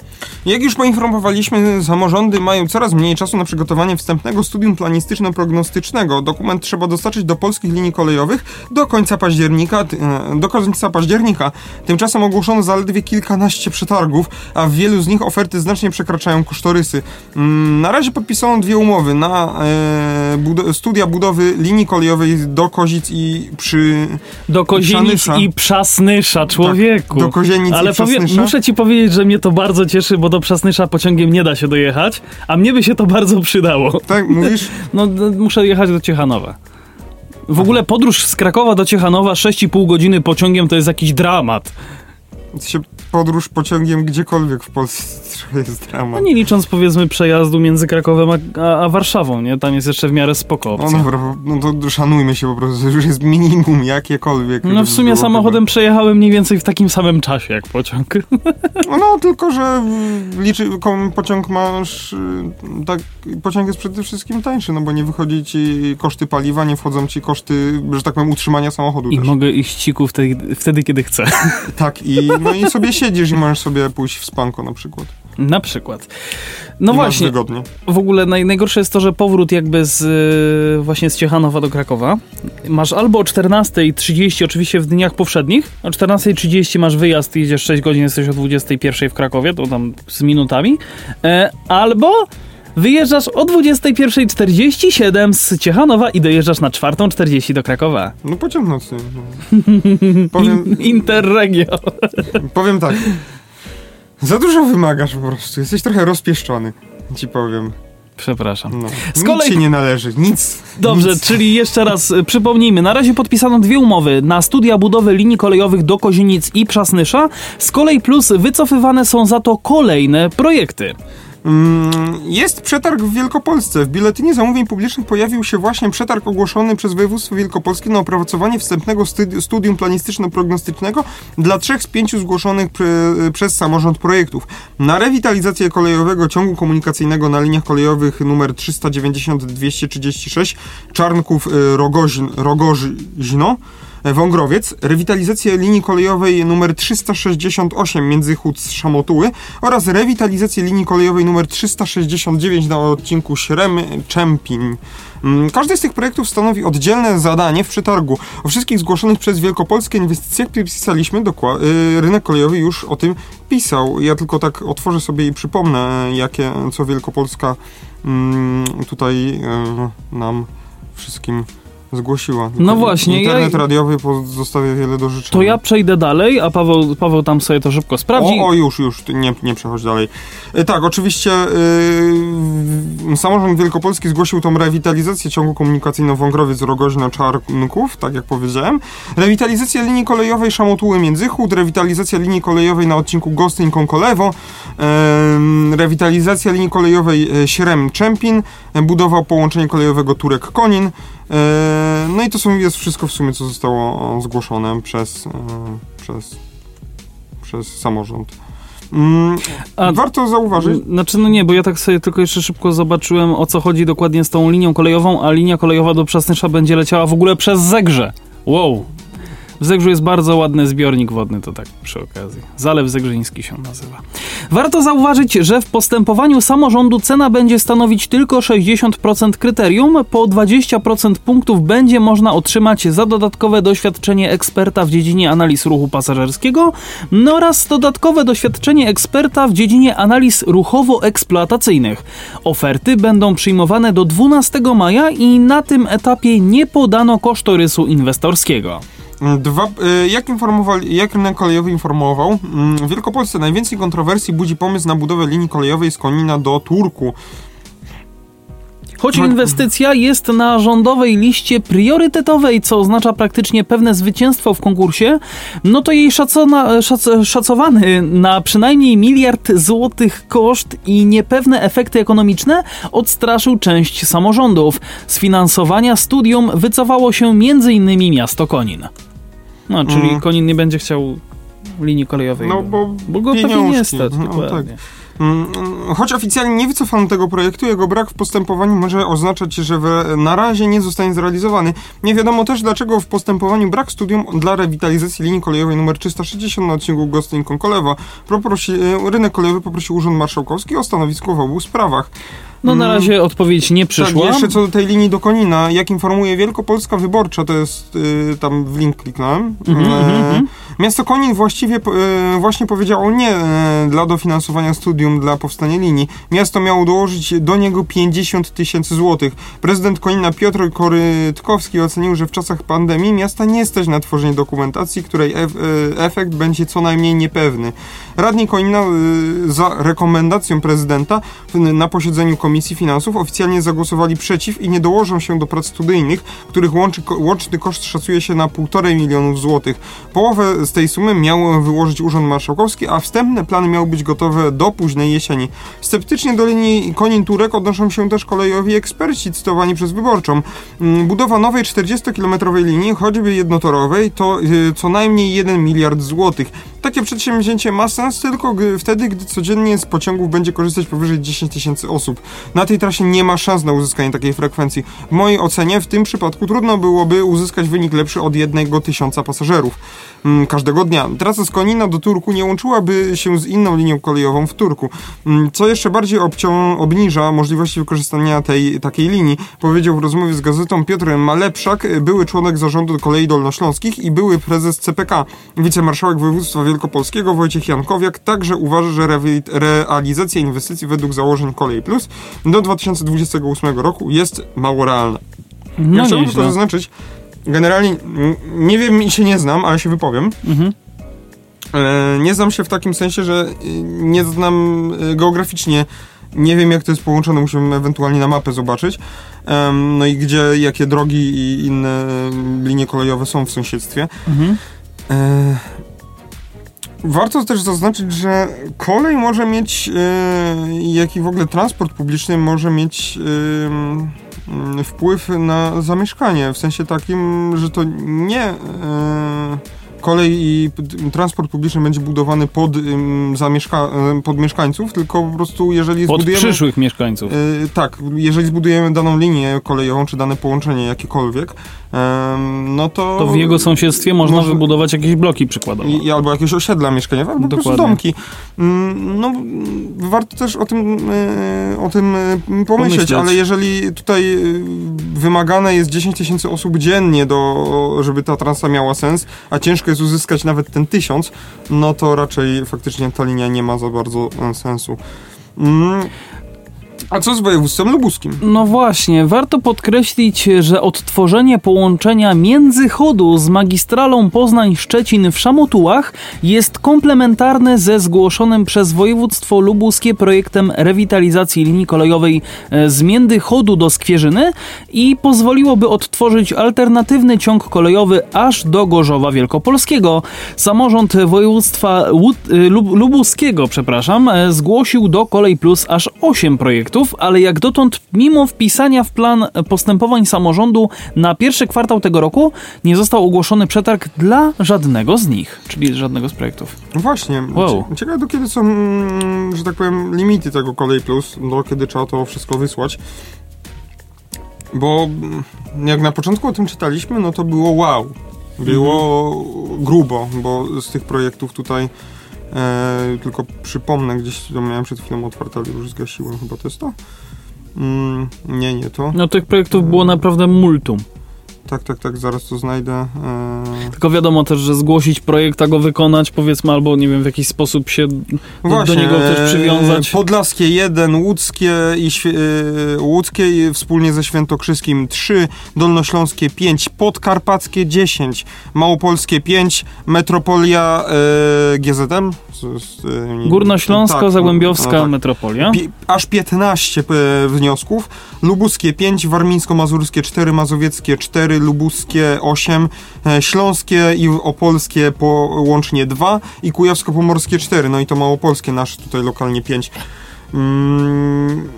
Jak już poinformowaliśmy, samorządy mają coraz mniej czasu na przygotowanie wstępnego studium planistyczno-prognostycznego. Dokument trzeba dostarczyć do polskich linii kolejowych do końca października. e, Do końca października. Tymczasem ogłoszono zaledwie kilkanaście przetargów, a w wielu z nich oferty znacznie przekraczają kosztorysy. Mm, Na razie podpisano dwie umowy na e, bud- studia budowy linii kolejowej do Kozic i przy Do Kozienic i Przasnysza, człowieku. do Kozienic Ale i Przasnysza. muszę ci powiedzieć, że mnie to bardzo cieszy, bo do Przasnysza pociągiem nie da się dojechać, a mnie by się to bardzo przydało. Tak, mówisz? No, muszę jechać do Ciechanowa. W ogóle podróż z Krakowa do Ciechanowa 6,5 godziny pociągiem to jest jakiś dramat. Się podróż pociągiem gdziekolwiek w Polsce jest No dramat. nie licząc powiedzmy przejazdu między Krakowem a, a, Warszawą, nie? Tam jest jeszcze w miarę spoko No opcja. dobra, no to szanujmy się po prostu, to już jest minimum jakiekolwiek. No w sumie samochodem przejechałem mniej więcej w takim samym czasie jak pociąg. chyba. No tylko, że liczy, pociąg masz, y, tak, pociąg jest przede wszystkim tańszy, no bo nie wychodzi ci koszty paliwa, nie wchodzą ci koszty, że tak powiem, utrzymania samochodu I też. mogę iść ciku wtedy, wtedy kiedy chcę. Tak, i, no i sobie siedzisz i możesz sobie pójść w spanko na przykład. Na przykład. No I właśnie, w ogóle naj, najgorsze jest to, że powrót jakby z y, właśnie z Ciechanowa do Krakowa masz albo o 14.30 oczywiście w dniach powszednich, o 14.30 masz wyjazd, jedziesz 6 godzin, jesteś o 21.00 w Krakowie, to tam z minutami, e, albo wyjeżdżasz o 21.47 z Ciechanowa i dojeżdżasz na 4.40 do Krakowa. No pociąg nocny. No. Powiem, In, Interregio. powiem tak. Za dużo wymagasz po prostu, jesteś trochę rozpieszczony, ci powiem. Przepraszam. No. Z Nic kolei- ci nie należy, nic. Dobrze, nic. czyli jeszcze raz y, przypomnijmy. Na razie podpisano dwie umowy na studia budowy linii kolejowych do Kozienic i Przasnysza. Z kolei plus wycofywane są za to kolejne projekty. Mm, Jest przetarg w Wielkopolsce. W biuletynie zamówień publicznych pojawił się właśnie przetarg ogłoszony przez województwo wielkopolskie na opracowanie wstępnego studi- studium planistyczno-prognostycznego dla trzech z pięciu zgłoszonych przez samorząd projektów. Na rewitalizację kolejowego ciągu komunikacyjnego na liniach kolejowych nr 390-236 Czarnków y, Rogoźn- Rogoźno Wągrowiec, rewitalizację linii kolejowej nr 368 Międzychód-Szamotuły oraz rewitalizację linii kolejowej nr 369 na odcinku Śrem-Czempin. Mm, Każdy z tych projektów stanowi oddzielne zadanie w przetargu. O wszystkich zgłoszonych przez wielkopolskie inwestycjach pisaliśmy, y, rynek kolejowy już o tym pisał. Ja tylko tak otworzę sobie i przypomnę, jakie, co Wielkopolska mm, tutaj y, nam wszystkim zgłosiła. No właśnie, Internet ja- radiowy pozostawia wiele do życzenia. To ja przejdę dalej, a Paweł, Paweł tam sobie to szybko sprawdzi. O, o, już, już, nie, nie przechodź dalej. E, tak, oczywiście yy, samorząd wielkopolski zgłosił tą rewitalizację ciągu komunikacyjno-Wągrowiec-Rogoźna-Czarnków, tak jak powiedziałem. Rewitalizacja linii kolejowej Szamotuły Międzychód, rewitalizacja linii kolejowej na odcinku Gostyń-Konkolewo, yy, rewitalizacja linii kolejowej e, Śrem-Czempin, e, budowa połączenia kolejowego Turek-Konin, e, no i to są, jest wszystko w sumie, co zostało zgłoszone przez, e, przez przez samorząd. Mm, A- warto zauważyć, Znaczy, no nie, bo ja tak sobie tylko jeszcze szybko zobaczyłem, o co chodzi dokładnie z tą linią kolejową, a linia kolejowa do Przasnysza będzie leciała w ogóle przez Zegrze. Wow. W Zegrzu jest bardzo ładny zbiornik wodny, to tak przy okazji. Zalew Zegrzyński się nazywa. Warto zauważyć, że w postępowaniu samorządu cena będzie stanowić tylko 60% kryterium, po 20% punktów będzie można otrzymać za dodatkowe doświadczenie eksperta w dziedzinie analiz ruchu pasażerskiego no oraz dodatkowe doświadczenie eksperta w dziedzinie analiz ruchowo-eksploatacyjnych. Oferty będą przyjmowane do 12 maja i na tym etapie nie podano kosztorysu inwestorskiego. Dwa, y, jak, informowali, jak rynek kolejowy informował, mm, w Wielkopolsce najwięcej kontrowersji budzi pomysł na budowę linii kolejowej z Konina do Turku. Choć inwestycja jest na rządowej liście priorytetowej, co oznacza praktycznie pewne zwycięstwo w konkursie, no to jej szacona, szac, szacowany na przynajmniej miliard złotych koszt i niepewne efekty ekonomiczne odstraszył część samorządów. Z finansowania studium wycofało się m.in. miasto Konin. No, czyli Mm. Konin nie będzie chciał linii kolejowej. No bo bo go pewnie nie stać. no dokładnie. Mm, Choć oficjalnie nie wycofano tego projektu, jego brak w postępowaniu może oznaczać, że na razie nie zostanie zrealizowany. Nie wiadomo też, dlaczego w postępowaniu brak studium dla rewitalizacji linii kolejowej nr 360 na odcinku Gostyń-Konkolewa. E, rynek kolejowy poprosił Urząd Marszałkowski o stanowisko w obu sprawach. No na Mm. razie odpowiedź nie przyszła. Tak, jeszcze co do tej linii do Konina, jak informuje Wielkopolska Wyborcza, to jest y, tam w link kliknąłem. Mhm, e, mhm, mhm. Miasto Konin właściwie e, właśnie powiedziało nie e, dla dofinansowania studium dla powstania linii. Miasto miało dołożyć do niego 50 tysięcy złotych. Prezydent Konina Piotr Korytkowski ocenił, że w czasach pandemii miasta nie stać na tworzenie dokumentacji, której e, efekt będzie co najmniej niepewny. Radni Konina za rekomendacją prezydenta na posiedzeniu Komisji Finansów oficjalnie zagłosowali przeciw i nie dołożą się do prac studyjnych, których łączy, łączny koszt szacuje się na 1,5 milionów złotych. Połowę z tej sumy miał wyłożyć Urząd Marszałkowski, a wstępne plany miały być gotowe do późnej jesieni. Sceptycznie do linii Konin-Turek odnoszą się też kolejowi eksperci cytowani przez Wyborczą. Mm, Budowa nowej 40-kilometrowej linii, choćby jednotorowej, to y, co najmniej 1 miliard złotych. Takie przedsięwzięcie ma sens tylko wtedy, gdy codziennie z pociągów będzie korzystać powyżej 10 tysięcy osób. Na tej trasie nie ma szans na uzyskanie takiej frekwencji. W mojej ocenie w tym przypadku trudno byłoby uzyskać wynik lepszy od jednego tysiąca pasażerów mm, każdego dnia. Trasa z Konina do Turku nie łączyłaby się z inną linią kolejową w Turku, mm, co jeszcze bardziej obcią- obniża możliwości wykorzystania tej takiej linii, powiedział w rozmowie z gazetą Piotr Malepszak, były członek zarządu kolei dolnośląskich i były prezes CPK. Wicemarszałek województwa wielkopolskiego Wojciech Jankowiak także uważa, że rewi- realizacja inwestycji według założeń Kolej Plus do 2028 roku jest mało realna. No ja chciałbym nieźle. zaznaczyć, generalnie nie wiem i się nie znam, ale się wypowiem. Mhm. E, nie znam się w takim sensie, że y, nie znam y, geograficznie, nie wiem jak to jest połączone, musimy ewentualnie na mapę zobaczyć. No i gdzie, jakie drogi i inne linie kolejowe są w sąsiedztwie. Mhm. E, Warto też zaznaczyć, że kolej może mieć, e, jak i w ogóle transport publiczny może mieć wpływ na zamieszkanie. W sensie takim, że to nie e, kolej i transport publiczny będzie budowany pod, zamieszka, pod mieszkańców, tylko po prostu jeżeli Pod zbudujemy... przyszłych mieszkańców. E, tak, jeżeli zbudujemy daną linię kolejową, czy dane połączenie jakiekolwiek, no to... To w jego sąsiedztwie można może- wybudować jakieś bloki przykładowo. I, albo jakieś osiedla mieszkaniowe, albo po prostu Dokładnie. domki. Mm, No, warto też o tym, e, o tym e, pomyśleć, Pomyśleć. ale jeżeli tutaj wymagane jest 10 tysięcy osób dziennie, do, żeby ta trasa miała sens, a ciężko jest uzyskać nawet ten tysiąc, no to raczej faktycznie ta linia nie ma za bardzo e, sensu. Mm, A co z województwem lubuskim? No właśnie, warto podkreślić, że odtworzenie połączenia międzychodu z magistralą Poznań-Szczecin w Szamotułach jest komplementarne ze zgłoszonym przez województwo lubuskie projektem rewitalizacji linii kolejowej e, z Międzychodu do Skwierzyny i pozwoliłoby odtworzyć alternatywny ciąg kolejowy aż do Gorzowa Wielkopolskiego. Samorząd województwa y, Lub- lubuskiego, przepraszam, e, zgłosił do Kolej Plus aż 8 projektów projektów, ale jak dotąd, mimo wpisania w plan postępowań samorządu na pierwszy kwartał tego roku, nie został ogłoszony przetarg dla żadnego z nich, czyli żadnego z projektów. No Właśnie. Wow. Cie- Ciekawe do kiedy są, mm, że tak powiem, limity tego Kolej Plus, do kiedy trzeba to wszystko wysłać. Bo mm, jak na początku o tym czytaliśmy, no to było wow. Było grubo, bo z tych projektów tutaj e, tylko przypomnę, gdzieś to miałem przed chwilą otwarte, ale już zgasiłem, chyba to jest to? Mm, nie, nie to. No tych projektów było naprawdę multum. Tak, tak, tak, zaraz to znajdę. E, Tylko wiadomo też, że zgłosić projekt, a go wykonać, powiedzmy, albo nie wiem, w jakiś sposób się do, do niego też przywiązać. e, Podlaskie 1, Łódzkie, i, e, Łódzkie i wspólnie ze Świętokrzyskim 3, Dolnośląskie 5, Podkarpackie 10, Małopolskie 5, Metropolia e, GZM. Z, z, e, Górnośląsko, tak, Zagłębiowska no tak. metropolia. Pi- aż 15 e, wniosków. Lubuskie 5, Warmińsko-Mazurskie 4, Mazowieckie 4, Lubuskie 8, e, Śląskie i Opolskie po łącznie 2 i Kujawsko-Pomorskie 4. No i to Małopolskie nasze tutaj lokalnie 5. Mm,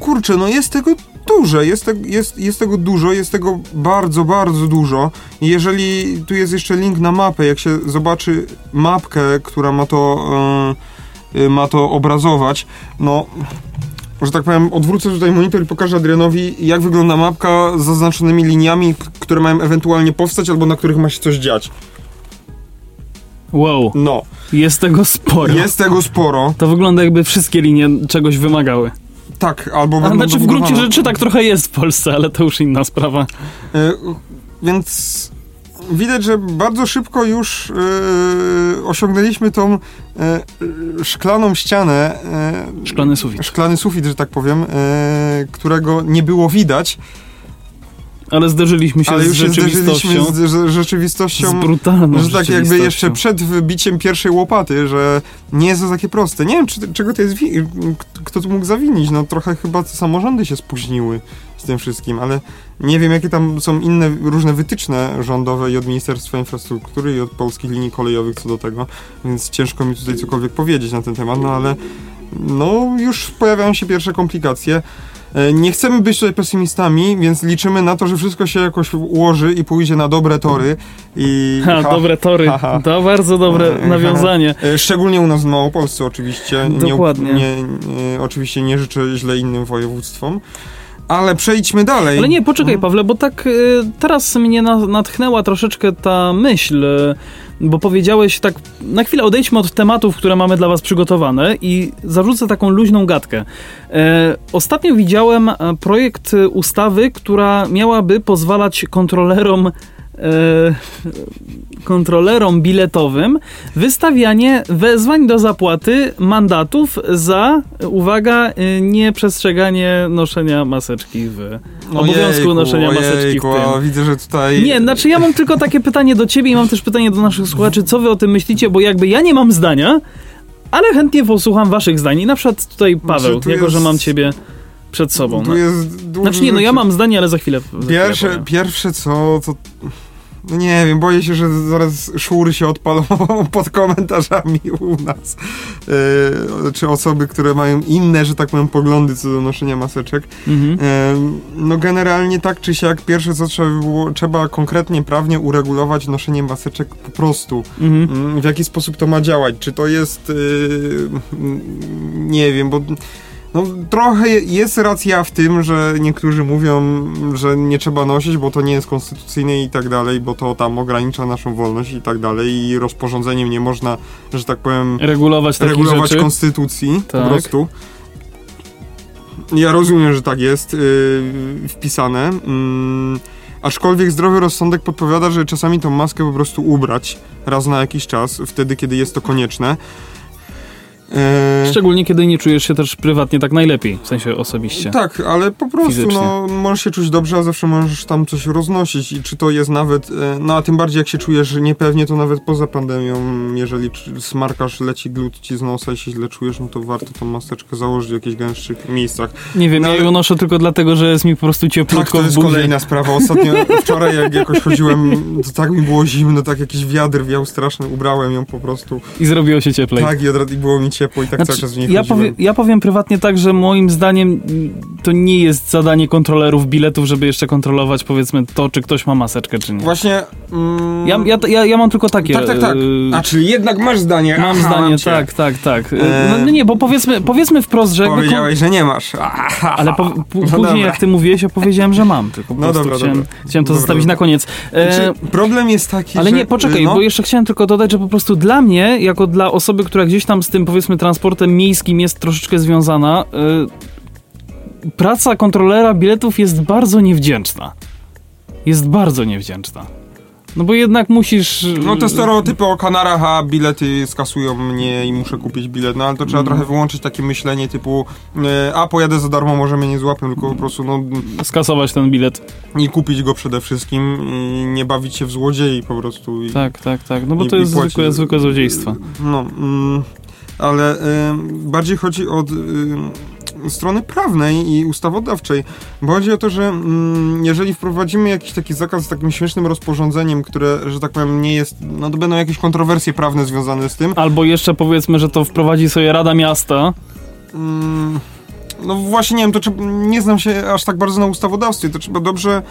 kurczę, no jest tego dużo, jest, te, jest, jest tego dużo, jest tego bardzo, bardzo dużo. Jeżeli tu jest jeszcze link na mapę, jak się zobaczy mapkę, która ma to, e, y, ma to obrazować, no że tak powiem, odwrócę tutaj monitor i pokażę Adrianowi, jak wygląda mapka z zaznaczonymi liniami, które mają ewentualnie powstać albo na których ma się coś dziać. Wow, No, jest tego sporo. jest tego sporo. To wygląda jakby wszystkie linie czegoś wymagały. Tak, albo A znaczy w gruncie rzeczy tak trochę jest w Polsce, ale to już inna sprawa. E, Więc widać, że bardzo szybko już e, osiągnęliśmy tą szklaną ścianę, e, Szklany sufit. szklany sufit, że tak powiem, e, którego nie było widać, Ale zderzyliśmy się ale z rzeczywistością. zderzyliśmy z, z Z rzeczywistością. brutalną Że tak jakby jeszcze przed wybiciem pierwszej łopaty, że nie jest to takie proste. Nie wiem, czy, czego to jest, kto tu mógł zawinić. No trochę chyba samorządy się spóźniły z tym wszystkim, ale nie wiem, jakie tam są inne różne wytyczne rządowe i od Ministerstwa Infrastruktury i od polskich linii kolejowych co do tego, więc ciężko mi tutaj cokolwiek powiedzieć na ten temat, no ale no już pojawiają się pierwsze komplikacje. E, Nie chcemy być tutaj pesymistami, więc liczymy na to, że wszystko się jakoś ułoży i pójdzie na dobre tory. I Ha, dobre tory. ha, ha. To bardzo dobre E, nawiązanie. E, Szczególnie u nas w Małopolsce oczywiście. Dokładnie. Nie, nie, oczywiście nie życzę źle innym województwom. Ale przejdźmy dalej. Ale nie, poczekaj Pawle, bo tak y, teraz mnie na, natchnęła troszeczkę ta myśl, y, bo powiedziałeś tak, na chwilę odejdźmy od tematów, które mamy dla was przygotowane i zarzucę taką luźną gadkę. E, ostatnio widziałem e, projekt ustawy, która miałaby pozwalać kontrolerom kontrolerom biletowym wystawianie wezwań do zapłaty mandatów za, uwaga, y, nieprzestrzeganie noszenia maseczki w obowiązku Ojejku, noszenia maseczki w ojejku, tym. a Widzę, że tutaj... Nie, znaczy ja mam tylko takie pytanie do ciebie i mam też pytanie do naszych słuchaczy, co wy o tym myślicie, bo jakby ja nie mam zdania, ale chętnie posłucham waszych zdań. I na przykład tutaj Paweł, tu jako jest- że mam ciebie przed sobą. Tu No. jest dużo Znaczy nie, no ja mam zdanie, ale za chwilę. za chwilę Pierwsze, powiem. pierwsze co, to... No nie wiem, boję się, że zaraz szłury się odpalą pod komentarzami u nas. Yy, czy osoby, które mają inne, że tak powiem, poglądy co do noszenia maseczek. Mhm. Em, No generalnie tak czy siak, pierwsze co trzeba by było, trzeba konkretnie prawnie uregulować noszenie maseczek po prostu. Mhm. Mm, W jaki sposób to ma działać? Czy to jest, mm, nie wiem, bo no, trochę jest racja w tym, że niektórzy mówią, że nie trzeba nosić, bo to nie jest konstytucyjne i tak dalej, bo to tam ogranicza naszą wolność i tak dalej i rozporządzeniem nie można, że tak powiem, Regulować regulować rzeczy. konstytucji Tak. po prostu. Ja rozumiem, że tak jest yy, wpisane. Mm, aczkolwiek zdrowy rozsądek podpowiada, że czasami tą maskę po prostu ubrać raz na jakiś czas, wtedy kiedy jest to konieczne. Yy, Szczególnie kiedy nie czujesz się też prywatnie tak najlepiej, w sensie osobiście. tak, ale po prostu Fizycznie. no, możesz się czuć dobrze, a zawsze możesz tam coś roznosić i czy to jest nawet, e, no a tym bardziej jak się czujesz niepewnie, to nawet poza pandemią, jeżeli smarkasz, leci glut ci z nosa i się źle czujesz, no to warto tą maseczkę założyć w jakichś gęstszych miejscach. Nie wiem, No, ja ją noszę tylko dlatego, że jest mi po prostu Tak, cieplutko to w jest kolejna sprawa. Ostatnio, wczoraj jak jakoś chodziłem, to tak mi było zimno, tak jakiś wiatr wiał straszny, ubrałem ją po prostu. I zrobiło się cieplej. Tak, i, od i było mi ciepło i tak cały czas w niej ja, powie, ja powiem prywatnie tak, że moim zdaniem to nie jest zadanie kontrolerów biletów, żeby jeszcze kontrolować powiedzmy to, czy ktoś ma maseczkę, czy nie. Właśnie... Mm, Ja, ja, ja, ja mam tylko takie... tak, tak, tak. y, A, czyli jednak masz zdanie. Mam Aha, zdanie, cię. tak, tak, tak. Y, E, No, no nie, bo powiedzmy, powiedzmy wprost, że jakby... kon- Powiedziałeś, że nie masz. Aha. Ale po, No później, jak ty mówiłeś, ja powiedziałem, że mam, tylko po No dobra, chciałem, dobra. chciałem to Dobra, zostawić dobra. na koniec. E, Znaczy, problem jest taki, ale że... nie, poczekaj, no, bo jeszcze chciałem tylko dodać, że po prostu dla mnie, jako dla osoby, która gdzieś tam z tym, powiedzmy, transportem miejskim jest troszeczkę związana, y, praca kontrolera biletów jest bardzo niewdzięczna. Jest bardzo niewdzięczna. No bo jednak musisz... No te stereotypy o Kanarach, a bilety skasują mnie i muszę kupić bilet, no ale to trzeba Mhm. trochę wyłączyć takie myślenie typu e, a pojadę za darmo, może mnie nie złapią, tylko po prostu no Skasować ten bilet. i kupić go przede wszystkim i nie bawić się w złodziei po prostu. I, Tak, tak, tak. No bo I- to jest zwykłe, zwykłe złodziejstwo. No, mm, ale e, bardziej chodzi od e, strony prawnej i ustawodawczej, bo chodzi o to, że mm, jeżeli wprowadzimy jakiś taki zakaz z takim śmiesznym rozporządzeniem, które, że tak powiem, nie jest, no to będą jakieś kontrowersje prawne związane z tym, Albo jeszcze powiedzmy, że to wprowadzi sobie Rada Miasta. Mm, No właśnie nie wiem, to trzeba, nie znam się aż tak bardzo na ustawodawstwie, to trzeba dobrze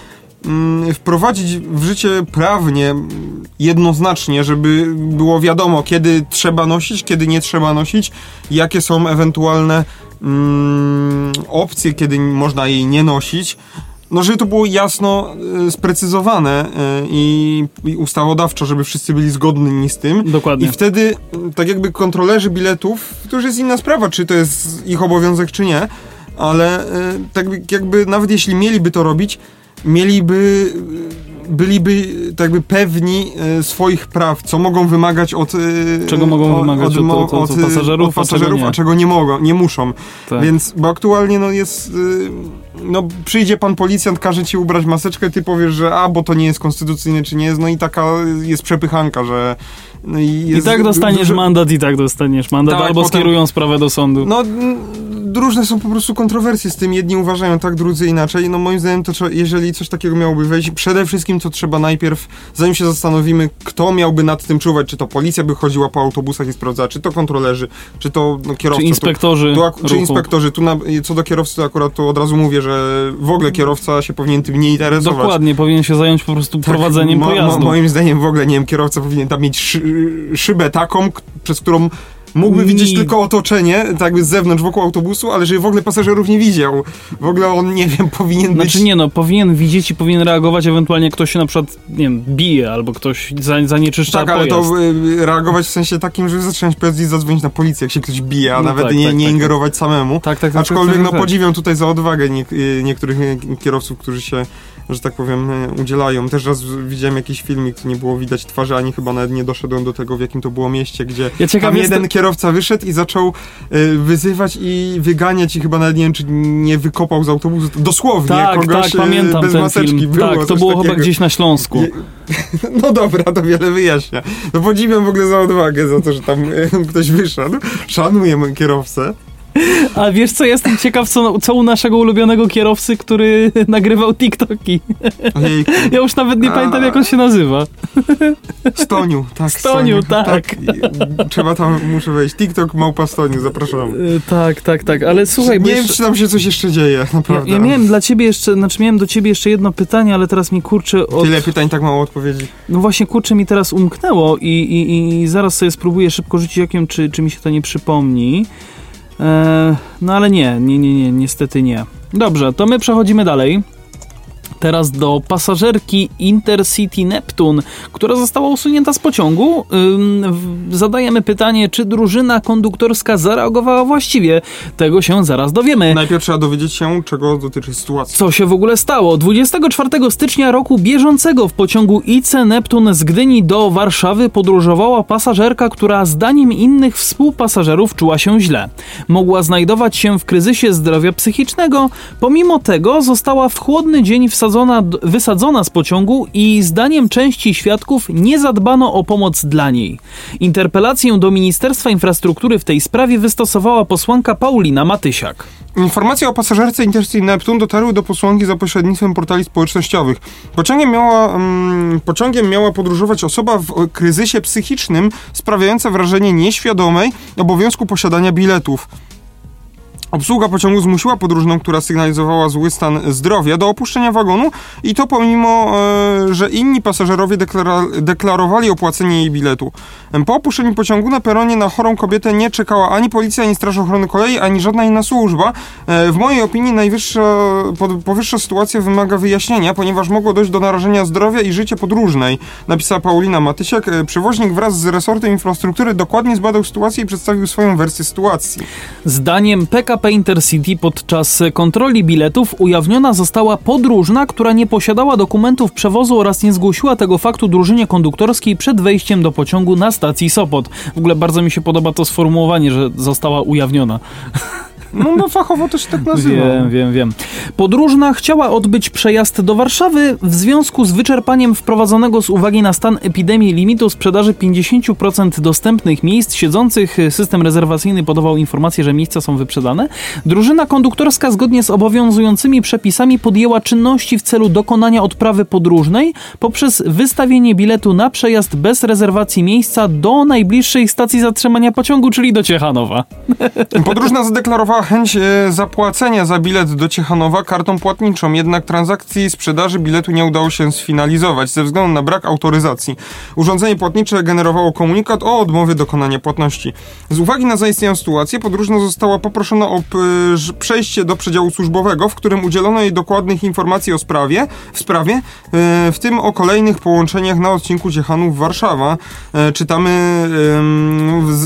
wprowadzić w życie prawnie mm, jednoznacznie, żeby było wiadomo, kiedy trzeba nosić, kiedy nie trzeba nosić, jakie są ewentualne mm, opcje, kiedy można jej nie nosić. No, żeby to było jasno y, sprecyzowane y, i, i ustawodawczo, żeby wszyscy byli zgodni z tym. Dokładnie. I wtedy, tak jakby kontrolerzy biletów, to już jest inna sprawa, czy to jest ich obowiązek, czy nie, ale e, tak jakby nawet jeśli mieliby to robić, mieliby, byliby jakby pewni e, swoich praw, co mogą wymagać od... e, Czego mogą wymagać od- mo- od- od e, pasażerów, od a czego pasażerów, nie. a czego nie mogą, nie muszą. Tak. Więc, bo aktualnie no jest, no przyjdzie pan policjant, każe ci ubrać maseczkę, ty powiesz, że a, bo to nie jest konstytucyjne, czy nie jest, no i taka jest przepychanka, że no i, I tak dostaniesz mandat, i tak dostaniesz mandat, Tak, albo potem- skierują sprawę do sądu. No, różne są po prostu kontrowersje z tym. Jedni uważają tak, drudzy inaczej. No, moim zdaniem, to jeżeli coś takiego miałoby wejść, przede wszystkim to trzeba najpierw, zanim się zastanowimy, kto miałby nad tym czuwać, czy to policja by chodziła po autobusach i sprawdzała, czy to kontrolerzy, czy to no, kierowca. Czy inspektorzy Tu, tu, czy inspektorzy. Tu na, co do kierowcy, to akurat to od razu mówię, że w ogóle kierowca się powinien tym nie interesować. Dokładnie, powinien się zająć po prostu prowadzeniem mo- mo- pojazdu. moim zdaniem w ogóle, nie wiem, kierowca powinien tam mieć szy, szybę taką, przez którą mógłby widzieć Nie. tylko otoczenie, tak jakby z zewnątrz, wokół autobusu, ale żeby w ogóle pasażerów nie widział. W ogóle on, nie wiem, powinien być... Znaczy nie no, powinien widzieć i powinien reagować, ewentualnie ktoś się na przykład, nie wiem, bije, albo ktoś za, zanieczyszcza tak, ale pojazd. to y, reagować w sensie takim, żeby zacząć i zadzwonić na policję, jak się ktoś bije, a No nawet tak, nie, tak, nie tak, ingerować samemu. Tak, tak, tak. Aczkolwiek tak, no tak. podziwiam tutaj za odwagę nie, y, niektórych y, kierowców, którzy się, że tak powiem, y, udzielają. Też raz widziałem jakiś filmik, gdzie nie było widać twarzy, ani chyba nawet nie doszedłem do tego, w jakim to było mieście, gdzie Ja tam jeden kierowca wyszedł i zaczął y, wyzywać i wyganiać i chyba nawet nie wiem, czy nie wykopał z autobusu. Dosłownie Tak, kogoś tak, pamiętam bez ten maseczki film. było. tak, to było chyba takiego. gdzieś na Śląsku. No dobra, to wiele wyjaśnia. No podziwiam w ogóle za odwagę, za to, że tam ktoś wyszedł. Szanuję kierowcę. A wiesz co, jestem ciekaw, co, co u naszego ulubionego kierowcy, który nagrywał TikToki. Ojejku. Ja już nawet nie A. pamiętam, jak on się nazywa. Stoniu, tak. Stoniu, tak. I Trzeba tam, muszę wejść. TikTok małpa Stoniu, zapraszam. Y, tak, tak, tak, ale słuchaj, bo nie wiem, jeszcze... czy tam się coś jeszcze dzieje, Ja, naprawdę. ja miałem dla ciebie jeszcze, znaczy miałem do ciebie jeszcze jedno pytanie, ale teraz mi kurczę od... Tyle pytań, tak mało odpowiedzi. No właśnie, kurczę mi teraz umknęło i, i, i zaraz sobie spróbuję szybko rzucić okiem, czy, czy mi się to nie przypomni. E, no ale nie, nie, nie, nie, niestety nie. Dobrze, to my przechodzimy dalej. Teraz do pasażerki Intercity Neptune, która została usunięta z pociągu. W- zadajemy pytanie, czy drużyna konduktorska zareagowała właściwie. Tego się zaraz dowiemy. Najpierw trzeba dowiedzieć się, czego dotyczy sytuacja. Co się w ogóle stało? 24 stycznia roku bieżącego w pociągu IC Neptun z Gdyni do Warszawy podróżowała pasażerka, która zdaniem innych współpasażerów czuła się źle. Mogła znajdować się w kryzysie zdrowia psychicznego, pomimo tego została w chłodny dzień wsadzona wysadzona, wysadzona z pociągu i zdaniem części świadków nie zadbano o pomoc dla niej. Interpelację do Ministerstwa Infrastruktury w tej sprawie wystosowała posłanka Paulina Matysiak. Informacje o pasażerce Intercity Neptune dotarły do posłanki za pośrednictwem portali społecznościowych. Pociągiem miała, um, pociągiem miała podróżować osoba w kryzysie psychicznym sprawiająca wrażenie nieświadomej obowiązku posiadania biletów. Obsługa pociągu zmusiła podróżną, która sygnalizowała zły stan zdrowia, do opuszczenia wagonu i to pomimo, e, że inni pasażerowie deklara deklarowali opłacenie jej biletu. Po opuszczeniu pociągu na peronie na chorą kobietę nie czekała ani policja, ani Straż Ochrony Kolei, ani żadna inna służba. E, w mojej opinii najwyższa, powyższa sytuacja wymaga wyjaśnienia, ponieważ mogło dojść do narażenia zdrowia i życia podróżnej, napisała Paulina Matysiak. E, przewoźnik wraz z resortem infrastruktury dokładnie zbadał sytuację i przedstawił swoją wersję sytuacji. Zdaniem PKP Intercity podczas kontroli biletów ujawniona została podróżna, która nie posiadała dokumentów przewozu oraz nie zgłosiła tego faktu drużynie konduktorskiej przed wejściem do pociągu na stacji Sopot. W ogóle bardzo mi się podoba to sformułowanie, że została ujawniona. No, no fachowo to się tak nazywa. Wiem, wiem, wiem. Podróżna chciała odbyć przejazd do Warszawy w związku z wyczerpaniem wprowadzonego z uwagi na stan epidemii limitu sprzedaży 50% dostępnych miejsc siedzących. System rezerwacyjny podawał informację, że miejsca są wyprzedane. Drużyna konduktorska zgodnie z obowiązującymi przepisami podjęła czynności w celu dokonania odprawy podróżnej poprzez wystawienie biletu na przejazd bez rezerwacji miejsca do najbliższej stacji zatrzymania pociągu, czyli do Ciechanowa. Podróżna zadeklarowała chęć e, zapłacenia za bilet do Ciechanowa kartą płatniczą, jednak transakcji sprzedaży biletu nie udało się sfinalizować ze względu na brak autoryzacji. Urządzenie płatnicze generowało komunikat o odmowie dokonania płatności. Z uwagi na zaistniałą sytuację podróżna została poproszona o przejście do przedziału służbowego, w którym udzielono jej dokładnych informacji o sprawie, w sprawie, e, w tym o kolejnych połączeniach na odcinku Ciechanów-Warszawa. E, czytamy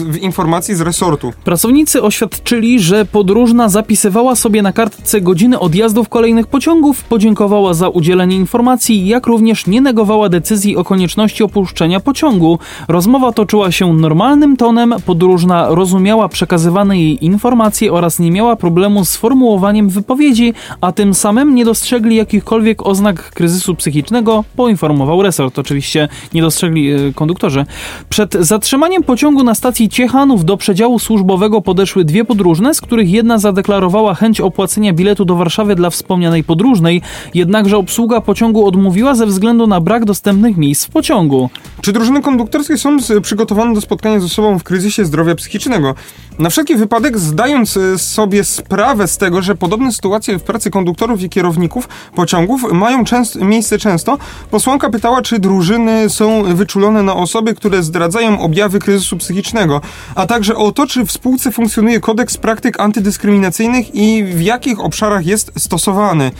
w informacji z resortu. Pracownicy oświadczyli, że podróżna zapisywała sobie na kartce godziny odjazdów kolejnych pociągów, podziękowała za udzielenie informacji, jak również nie negowała decyzji o konieczności opuszczenia pociągu. Rozmowa toczyła się normalnym tonem, podróżna rozumiała przekazywane jej informacje oraz nie miała problemu z formułowaniem wypowiedzi, a tym samym nie dostrzegli jakichkolwiek oznak kryzysu psychicznego, poinformował resort. Oczywiście nie dostrzegli yy, konduktorzy. Przed zatrzymaniem pociągu na stacji Ciechanów do przedziału służbowego podeszły dwie podróżne, z których jedna zadeklarowała chęć opłacenia biletu do Warszawy dla wspomnianej podróżnej, jednakże obsługa pociągu odmówiła ze względu na brak dostępnych miejsc w pociągu. Czy drużyny konduktorskie są przygotowane do spotkania z osobą w kryzysie zdrowia psychicznego? Na wszelki wypadek, zdając e, sobie sprawę z tego, że podobne sytuacje w pracy konduktorów i kierowników pociągów mają częst miejsce często, posłanka pytała, czy drużyny są wyczulone na osoby, które zdradzają objawy kryzysu psychicznego, a także o to, czy w spółce funkcjonuje kodeks praktyk antydyskryminacyjnych i w jakich obszarach jest stosowany.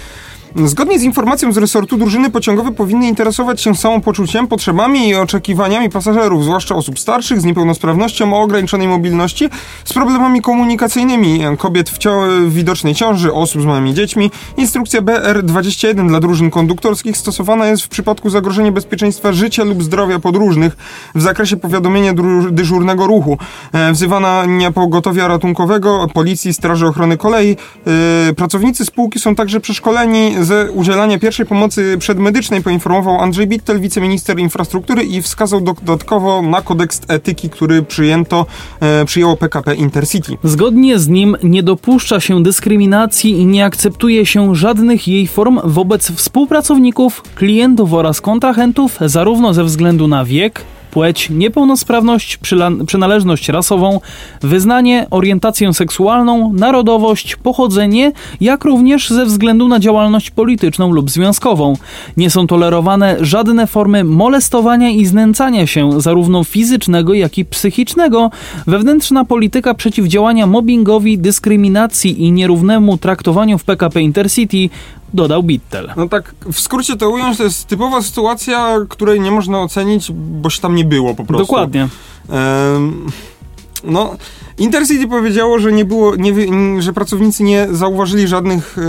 Zgodnie z informacją z resortu, drużyny pociągowe powinny interesować się samopoczuciem, potrzebami i oczekiwaniami pasażerów, zwłaszcza osób starszych, z niepełnosprawnością o ograniczonej mobilności, z problemami komunikacyjnymi, kobiet w, w widocznej ciąży, osób z małymi dziećmi. Instrukcja BR21 dla drużyn konduktorskich stosowana jest w przypadku zagrożenia bezpieczeństwa życia lub zdrowia podróżnych w zakresie powiadomienia dyżurnego ruchu, e, wzywania pogotowia ratunkowego, policji, straży ochrony kolei. E, pracownicy spółki są także przeszkoleni ze udzielania pierwszej pomocy przedmedycznej poinformował Andrzej Bittel, wiceminister infrastruktury i wskazał dodatkowo na kodeks etyki, który przyjęto, e, przyjęło PKP Intercity. Zgodnie z nim nie dopuszcza się dyskryminacji i nie akceptuje się żadnych jej form wobec współpracowników, klientów oraz kontrahentów, zarówno ze względu na wiek, płeć, niepełnosprawność, przynależność rasową, wyznanie, orientację seksualną, narodowość, pochodzenie, jak również ze względu na działalność polityczną lub związkową. Nie są tolerowane żadne formy molestowania i znęcania się, zarówno fizycznego, jak i psychicznego. Wewnętrzna polityka przeciwdziałania mobbingowi, dyskryminacji i nierównemu traktowaniu w PKP Intercity dodał Bittel. No tak, w skrócie to ująć, to jest typowa sytuacja, której nie można ocenić, bo się tam nie było po prostu. Dokładnie. Um, no, Intercity powiedziało, że nie było, nie, że pracownicy nie zauważyli żadnych e,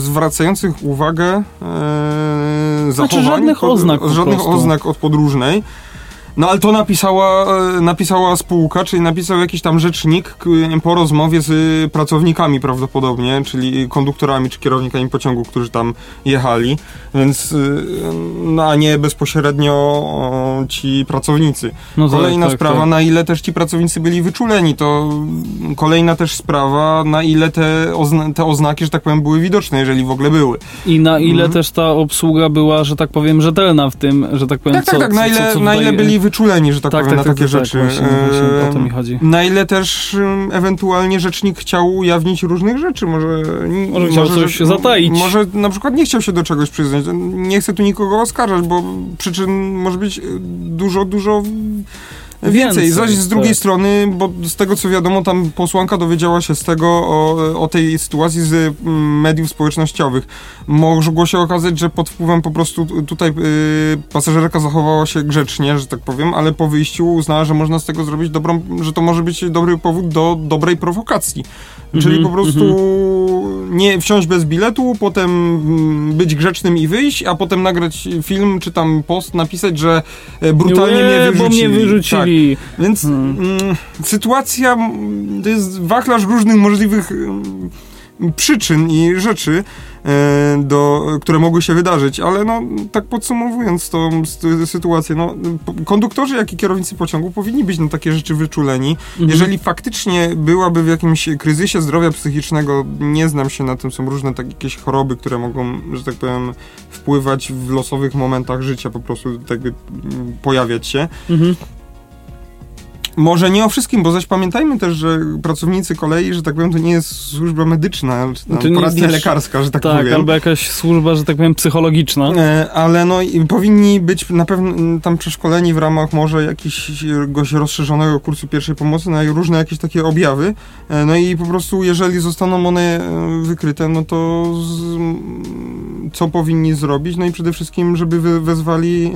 zwracających uwagę e, zachowań. Znaczy żadnych oznak. Żadnych oznak od podróżnej. No ale to napisała, e, napisała spółka, czyli napisał jakiś tam rzecznik k- po rozmowie z y, pracownikami prawdopodobnie, czyli konduktorami czy kierownikami pociągu, którzy tam jechali, więc no, a nie bezpośrednio ci pracownicy. No tak, Kolejna tak, sprawa, tak. na ile też ci pracownicy byli wyczuleni, to kolejna też sprawa, na ile te, ozna- te oznaki, że tak powiem, były widoczne, jeżeli w ogóle były. I na ile Mhm. też ta obsługa była, że tak powiem, rzetelna w tym, że tak powiem, Tak, tak, co, tak, na co- ile, co na ile byli wyczuleni, że tak, Tak, powiem, tak, na tak, takie tak, rzeczy. właśnie, właśnie o to mi chodzi. Na ile też ewentualnie rzecznik chciał ujawnić różnych rzeczy, może... Może chciał coś że- zataić. Może na przykład nie chciał się do czegoś przyznać. Nie chcę tu nikogo oskarżać, bo przyczyn może być e, dużo, dużo więcej. Zaś z drugiej tak. strony, bo z tego co wiadomo, tam posłanka dowiedziała się z tego o, o tej sytuacji z mm, mediów społecznościowych. Mogło się okazać, że pod wpływem po prostu tutaj y, pasażerka zachowała się grzecznie, że tak powiem, ale po wyjściu uznała, że można z tego zrobić dobrą, że to może być dobry powód do dobrej prowokacji. Czyli Mhm, po prostu nie wsiąść bez biletu, potem mm, być grzecznym i wyjść, a potem nagrać film czy tam post, napisać, że e, brutalnie Łe, mnie wyrzucili. bo mnie wyrzucili. Tak. Więc Hmm. mm, sytuacja mm, to jest wachlarz różnych możliwych mm, przyczyn i rzeczy, e, do, które mogły się wydarzyć, ale no, tak podsumowując tą sy- sytuację, no, konduktorzy, jak i kierownicy pociągu powinni być na takie rzeczy wyczuleni. Mhm. Jeżeli faktycznie byłaby w jakimś kryzysie zdrowia psychicznego, nie znam się na tym, są różne takie jakieś choroby, które mogą, że tak powiem, wpływać w losowych momentach życia, po prostu tak mm, pojawiać się. Mhm. Może nie o wszystkim, bo zaś pamiętajmy też, że pracownicy kolei, że tak powiem, to nie jest służba medyczna, czy tam To nie jest poradnia też- lekarska, że tak, Tak, powiem. albo jakaś służba, że tak powiem, psychologiczna. E, Ale no i powinni być na pewno m, tam przeszkoleni w ramach może jakiegoś rozszerzonego kursu pierwszej pomocy na różne jakieś takie objawy. E, No i po prostu jeżeli zostaną one e, wykryte, no to z, m, co powinni zrobić? No i przede wszystkim, żeby wezwali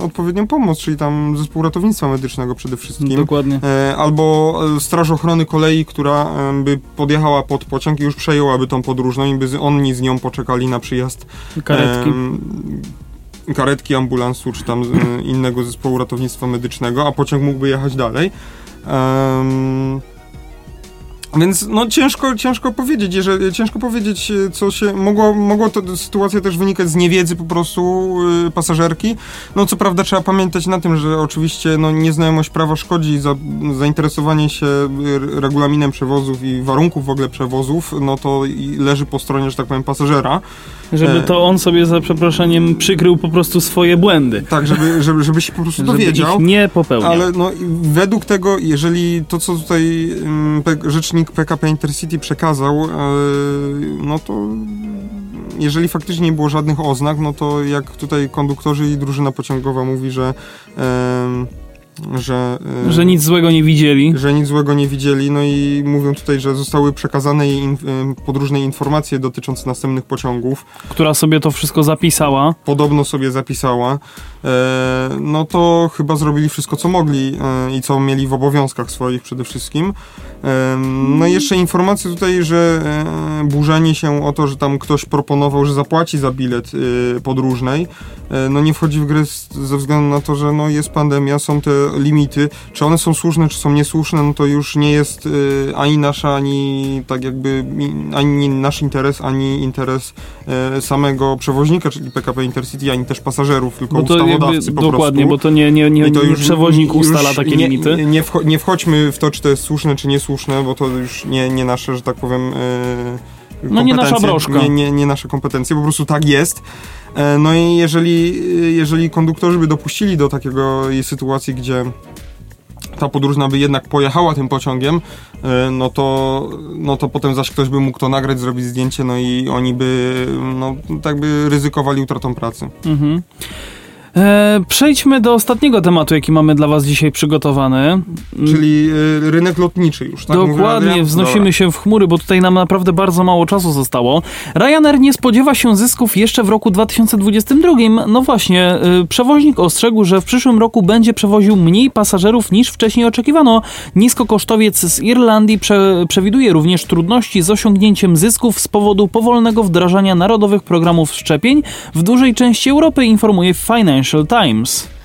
odpowiednią pomoc, czyli tam zespół ratownictwa medycznego przede wszystkim. Dokładnie. E, albo e, Straż Ochrony Kolei, która by podjechała pod pociąg i już przejęłaby tą podróżną i by oni z nią poczekali na przyjazd Karetki. karetki ambulansu czy tam e, innego zespołu ratownictwa medycznego, a pociąg mógłby jechać dalej. Więc no ciężko, ciężko powiedzieć, jeżeli, ciężko powiedzieć, e, co się mogło, mogło to sytuacja też wynikać z niewiedzy po prostu y, pasażerki. No co prawda trzeba pamiętać na tym, że oczywiście no, nieznajomość prawa szkodzi, za, zainteresowanie się y, regulaminem przewozów i warunków w ogóle przewozów, no to leży po stronie, że tak powiem, pasażera. Żeby e, to on sobie za przeproszeniem przykrył po prostu swoje błędy. Tak, żeby, żeby, żeby się po prostu Żeby dowiedział. nie popełniał. Ale no, według tego, jeżeli to, co tutaj ym, P- rzecznik PKP Intercity przekazał, yy, no to jeżeli faktycznie nie było żadnych oznak, no to jak tutaj konduktorzy i drużyna pociągowa mówi, że że, yy, Że nic złego nie widzieli. że nic złego nie widzieli, no i mówią tutaj, że zostały przekazane jej in, ym, podróżne informacje dotyczące następnych pociągów która sobie to wszystko zapisała. podobno sobie zapisała, e, no to chyba zrobili wszystko, co mogli e, i co mieli w obowiązkach swoich przede wszystkim. E, no i jeszcze informacje tutaj, że e, burzenie się o to, że tam ktoś proponował, że zapłaci za bilet e, podróżnej, e, no nie wchodzi w grę z, ze względu na to, że no jest pandemia, są te limity. Czy one są słuszne, czy są niesłuszne, no to już nie jest e, ani nasza, ani tak jakby, ani nasz interes, ani interes e, samego przewoźnika, czyli PKP Intercity, ani też pasażerów, tylko Bo to ustawodawcy po dokładnie, prostu. bo to nie, nie, nie, to nie już- przewoźnik już ustala takie nie, limity. Nie, wcho- nie wchodźmy w to, czy to jest słuszne, czy niesłuszne, bo to już nie, nie nasze, że tak powiem. E, No nie nasza broszka. Nie, nie, nie nasze kompetencje, po prostu tak jest. E, no i jeżeli, jeżeli konduktorzy by dopuścili do takiego sytuacji, gdzie ta podróżna by jednak pojechała tym pociągiem, e, no to, no to potem zaś ktoś by mógł to nagrać, zrobić zdjęcie, no i oni by, no tak by ryzykowali utratą pracy. Mhm. E, przejdźmy do ostatniego tematu, jaki mamy dla Was dzisiaj przygotowany. Czyli e, rynek lotniczy już, tak? Dokładnie, wznosimy Dobra. się w chmury, bo tutaj nam naprawdę bardzo mało czasu zostało. Ryanair nie spodziewa się zysków jeszcze w roku 2022. No właśnie, y, przewoźnik ostrzegł, że w przyszłym roku będzie przewoził mniej pasażerów niż wcześniej oczekiwano. Niskokosztowiec z Irlandii prze, przewiduje również trudności z osiągnięciem zysków z powodu powolnego wdrażania narodowych programów szczepień w dużej części Europy, informuje Financial Times.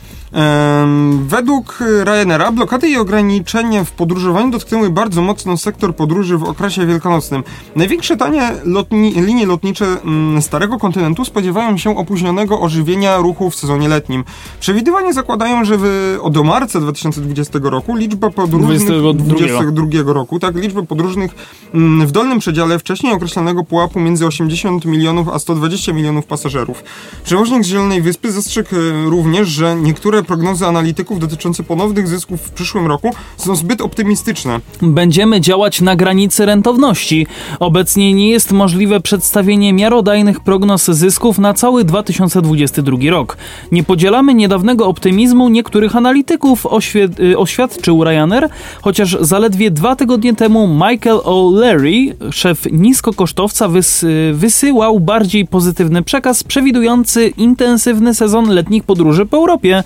Według Ryanaira blokady i ograniczenia w podróżowaniu dotknęły bardzo mocno sektor podróży w okresie wielkanocnym. Największe tanie lotni, linie lotnicze mm, Starego Kontynentu spodziewają się opóźnionego ożywienia ruchu w sezonie letnim. Przewidywania zakładają, że w, do marca 2020 roku liczba podróżnych 22. 22 roku, tak, liczba podróżnych mm, w dolnym przedziale wcześniej określonego pułapu między 80 milionów a 120 milionów pasażerów. Przewoźnik z Zielonej Wyspy zastrzegł e, również, że niektóre prognozy analityków dotyczące ponownych zysków w przyszłym roku są zbyt optymistyczne. Będziemy działać na granicy rentowności. Obecnie nie jest możliwe przedstawienie miarodajnych prognoz zysków na cały 2022 rok. Nie podzielamy niedawnego optymizmu niektórych analityków, oświe- y, oświadczył Ryanair, chociaż zaledwie dwa tygodnie temu Michael O'Leary, szef niskokosztowca, wys- y, wysyłał bardziej pozytywny przekaz przewidujący intensywny sezon letnich podróży po Europie.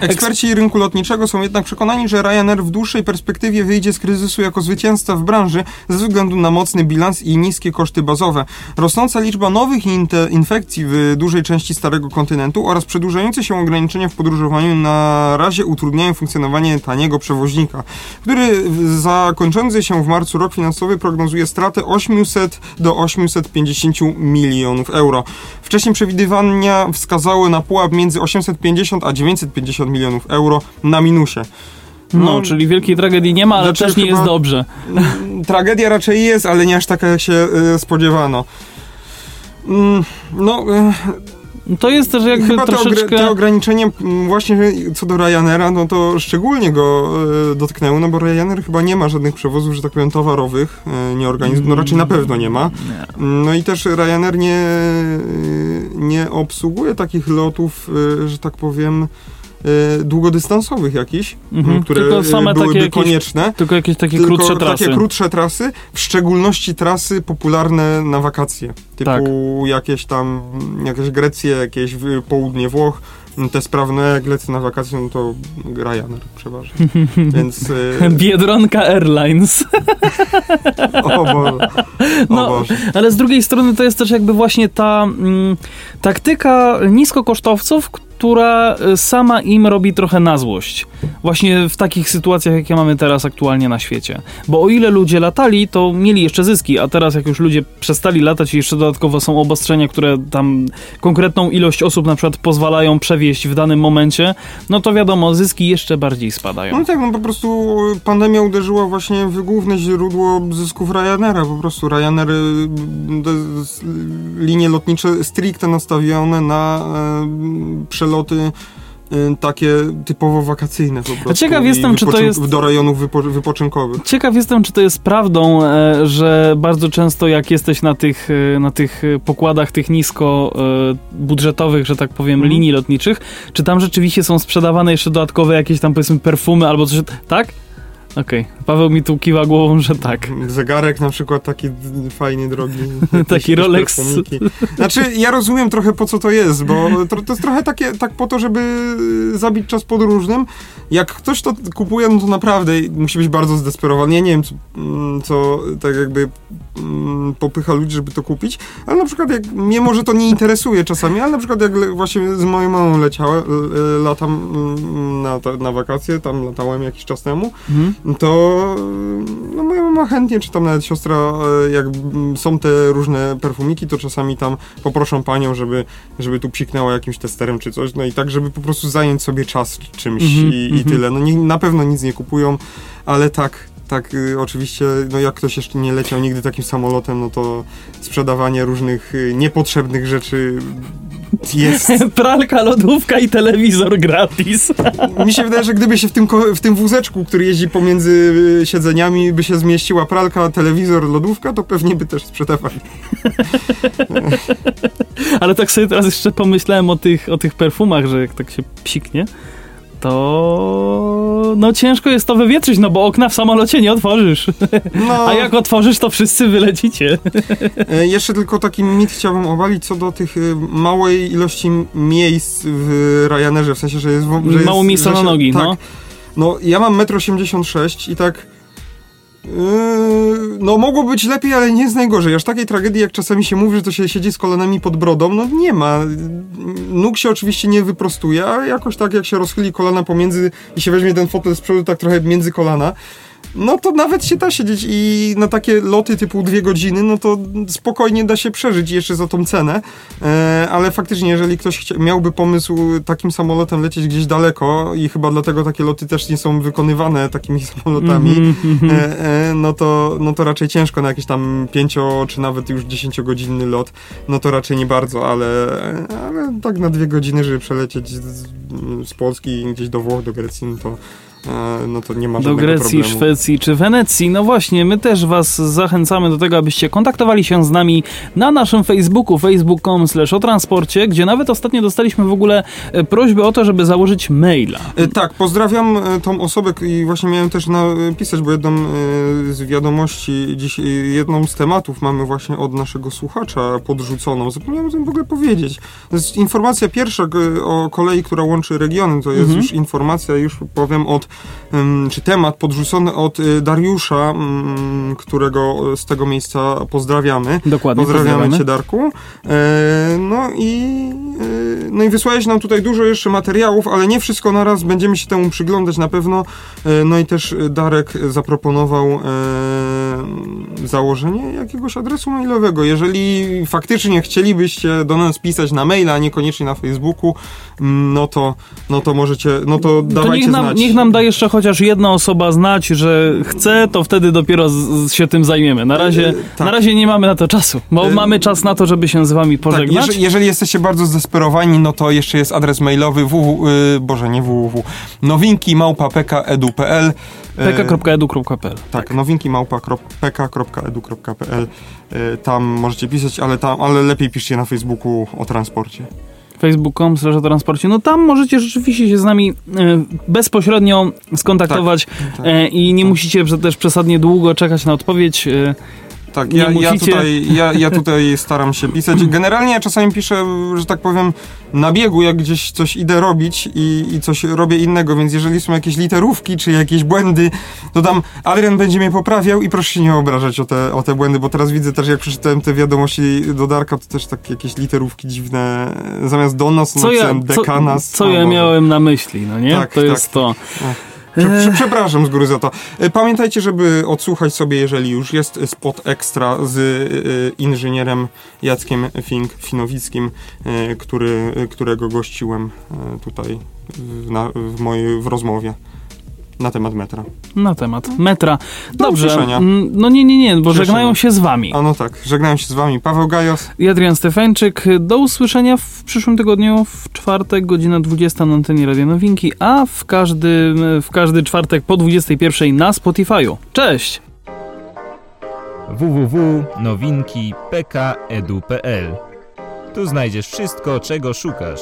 Eksperci rynku lotniczego są jednak przekonani, że Ryanair w dłuższej perspektywie wyjdzie z kryzysu jako zwycięzca w branży ze względu na mocny bilans i niskie koszty bazowe. Rosnąca liczba nowych infekcji w dużej części Starego Kontynentu oraz przedłużające się ograniczenia w podróżowaniu na razie utrudniają funkcjonowanie taniego przewoźnika, który zakończący się w marcu rok finansowy prognozuje stratę 800 do 850 milionów euro. Wcześniej przewidywania wskazały na pułap między 850 a 950 milionów euro na minusie. No, No, czyli wielkiej tragedii nie ma, ale znaczy też nie jest dobrze. Mm, Tragedia raczej jest, ale nie aż taka jak się y, spodziewano. Mm, No, y, To jest też jakby chyba troszeczkę... te ograniczenia mm, właśnie co do Ryanaira, no to szczególnie go y, dotknęły, no bo Ryanair chyba nie ma żadnych przewozów, że tak powiem, towarowych, y, nie organizuje, no raczej na pewno nie ma. No i też Ryanair nie, y, nie obsługuje takich lotów, y, że tak powiem, y, długodystansowych jakichś, Mhm, które tylko same y, byłyby takie jakieś- konieczne. Tylko jakieś takie Tylko krótsze trasy. takie krótsze trasy, w szczególności trasy popularne na wakacje. Typu Tak. jakieś tam, jakieś Grecje, jakieś południe Włoch. Te sprawne, jak lecę na wakacje, no to Ryanair przeważnie. Więc... y, Biedronka Airlines. o Boże. O No, Boże. Ale z drugiej strony to jest też jakby właśnie ta mm, taktyka niskokosztowców, która y, sama im robi trochę na złość. Właśnie w takich sytuacjach, jakie mamy teraz aktualnie na świecie. Bo o ile ludzie latali, to mieli jeszcze zyski, a teraz jak już ludzie przestali latać i jeszcze dodatkowo są obostrzenia, które tam konkretną ilość osób na przykład pozwalają przewieźć w danym momencie, no to wiadomo, zyski jeszcze bardziej spadają. No tak, no po prostu pandemia uderzyła właśnie w główne źródło zysków Ryanaira. Po prostu Ryanair, jest linie lotnicze stricte nastawione na e, przeloty e, takie typowo wakacyjne po prostu. ciekaw jestem, czy to jest- Do rejonów wypo, wypoczynkowych. Ciekaw jestem, czy to jest prawdą, e, że bardzo często jak jesteś na tych, e, na tych pokładach tych nisko e, budżetowych, że tak powiem, Mhm. linii lotniczych, czy tam rzeczywiście są sprzedawane jeszcze dodatkowe jakieś tam powiedzmy perfumy albo coś, tak? Okej, Paweł mi tu kiwa głową, że tak. Zegarek na przykład taki fajny, drogi. Taki Rolex. Znaczy, ja rozumiem trochę po co to jest, bo to, to jest trochę takie, tak po to, żeby zabić czas podróżnym. Jak ktoś to kupuje, no to naprawdę musi być bardzo zdesperowany. Ja nie wiem, co, mm, co tak jakby mm, popycha ludzi, żeby to kupić, ale na przykład jak mnie może to nie interesuje czasami, ale na przykład jak właśnie z moją mamą leciałem, latam mm, na, na wakacje, tam latałem jakiś czas temu, Mhm. To no moja mama chętnie, czy tam nawet siostra, e, jak mm, są te różne perfumiki, to czasami tam poproszą panią, żeby, żeby tu psiknęła jakimś testerem czy coś, no i tak, żeby po prostu zająć sobie czas czymś Mhm, i, i mhm. tyle. No nie, na pewno nic nie kupują, ale tak, tak, y, oczywiście, no jak ktoś jeszcze nie leciał nigdy takim samolotem, no to sprzedawanie różnych y, niepotrzebnych rzeczy jest Pralka, lodówka i telewizor gratis. Mi się wydaje, że gdyby się w tym, w tym wózeczku, który jeździ pomiędzy y, siedzeniami, by się zmieściła pralka, telewizor, lodówka, to pewnie by też sprzedawali. Ale tak sobie teraz jeszcze pomyślałem o tych, o tych perfumach, że jak tak się psiknie, to no ciężko jest to wywietrzyć, no bo okna w samolocie nie otworzysz. No, A jak otworzysz, to wszyscy wylecicie. e, jeszcze tylko taki mit chciałbym obalić co do tych y, małej ilości miejsc w Ryanerze, w sensie, że jest... Że Mało jest, miejsca że na się- nogi, tak, no. No, ja mam 1,86 m i tak no mogło być lepiej, ale nie jest najgorzej. Aż takiej tragedii, jak czasami się mówi, że to się siedzi z kolanami pod brodą, no nie ma. Nóg się oczywiście nie wyprostuje, ale jakoś tak jak się rozchyli kolana pomiędzy i się weźmie ten fotel z przodu tak trochę między kolana, no to nawet się da siedzieć i na takie loty typu dwie godziny, no to spokojnie da się przeżyć jeszcze za tą cenę, e, ale faktycznie jeżeli ktoś chcia, miałby pomysł takim samolotem lecieć gdzieś daleko i chyba dlatego takie loty też nie są wykonywane takimi samolotami, mm -hmm. e, e, no, to, no to raczej ciężko na jakiś tam pięcio czy nawet już dziesięciogodzinny lot, no to raczej nie bardzo, ale, ale tak na dwie godziny, żeby przelecieć z, z Polski gdzieś do Włoch, do Grecji, no to no to nie ma Do Grecji, problemu. Szwecji czy Wenecji. No właśnie, my też was zachęcamy do tego, abyście kontaktowali się z nami na naszym Facebooku, facebook.com o transporcie, gdzie nawet ostatnio dostaliśmy w ogóle e, prośbę o to, żeby założyć maila. E, tak, pozdrawiam tą osobę i właśnie miałem też napisać, bo jedną z wiadomości, dziś jedną z tematów mamy właśnie od naszego słuchacza podrzuconą. Zapomniałem o tym w ogóle powiedzieć. To jest informacja pierwsza o kolei, która łączy regiony. To jest mhm. już informacja, już powiem, od czy temat podrzucony od y, Dariusza, którego z tego miejsca pozdrawiamy. Dokładnie. Pozdrawiamy, pozdrawiamy. Cię, Darku. E, no i, e, no i wysłałeś nam tutaj dużo jeszcze materiałów, ale nie wszystko naraz. Będziemy się temu przyglądać na pewno. E, no i też Darek zaproponował założenie jakiegoś adresu mailowego. Jeżeli faktycznie chcielibyście do nas pisać na maila, a niekoniecznie na Facebooku, no to, no to możecie, no to, to dawajcie niech nam, znać. Niech nam da jeszcze chociaż jedna osoba znać, że chce, to wtedy dopiero z, z się tym zajmiemy. Na razie, yy, tak. na razie nie mamy na to czasu, bo yy, mamy czas na to, żeby się z wami tak, pożegnać. Tak, jeżeli, jeżeli, jesteście bardzo zdesperowani, no to jeszcze jest adres mailowy www, yy, boże nie www, nowinki małpa.pk.edu.pl pk.edu.pl Tak, tak. nowinki małpa.pk.edu.pl Tam możecie pisać, ale, tam, ale lepiej piszcie na Facebooku o transporcie facebook.com transporcie, no tam możecie rzeczywiście się z nami e, bezpośrednio skontaktować tak, tak, e, i nie tak. musicie też przesadnie długo czekać na odpowiedź. Tak, ja, ja, tutaj, ja, ja tutaj staram się pisać. Generalnie ja czasami piszę, że tak powiem, na biegu, jak gdzieś coś idę robić i, i coś robię innego, więc jeżeli są jakieś literówki czy jakieś błędy, to tam Adrian będzie mnie poprawiał i proszę się nie obrażać o te, o te błędy, bo teraz widzę też, jak przeczytałem te wiadomości do Darka, to też tak jakieś literówki dziwne, zamiast do nas, co napisałem ja, dekanas. Co, co ja miałem na myśli, no nie? Tak, to tak. jest to. Ach. Przepraszam z góry za to. E, pamiętajcie, żeby odsłuchać sobie, jeżeli już jest spot ekstra z e, inżynierem Jackiem Fink Finowickim, e, który, którego gościłem tutaj w, na, w mojej w rozmowie na temat metra. Na temat metra. Dobrze. Mm, no nie, nie, nie, bo żegnają się z wami. A no tak, żegnają się z wami Paweł Gajos i Adrian Stefańczyk. Do usłyszenia w przyszłym tygodniu w czwartek, godzina 20 na antenie Radio Nowinki, a w każdy, w każdy czwartek po 21 na Spotify'u. Cześć! www.nowinki.pk.edu.pl Tu znajdziesz wszystko, czego szukasz.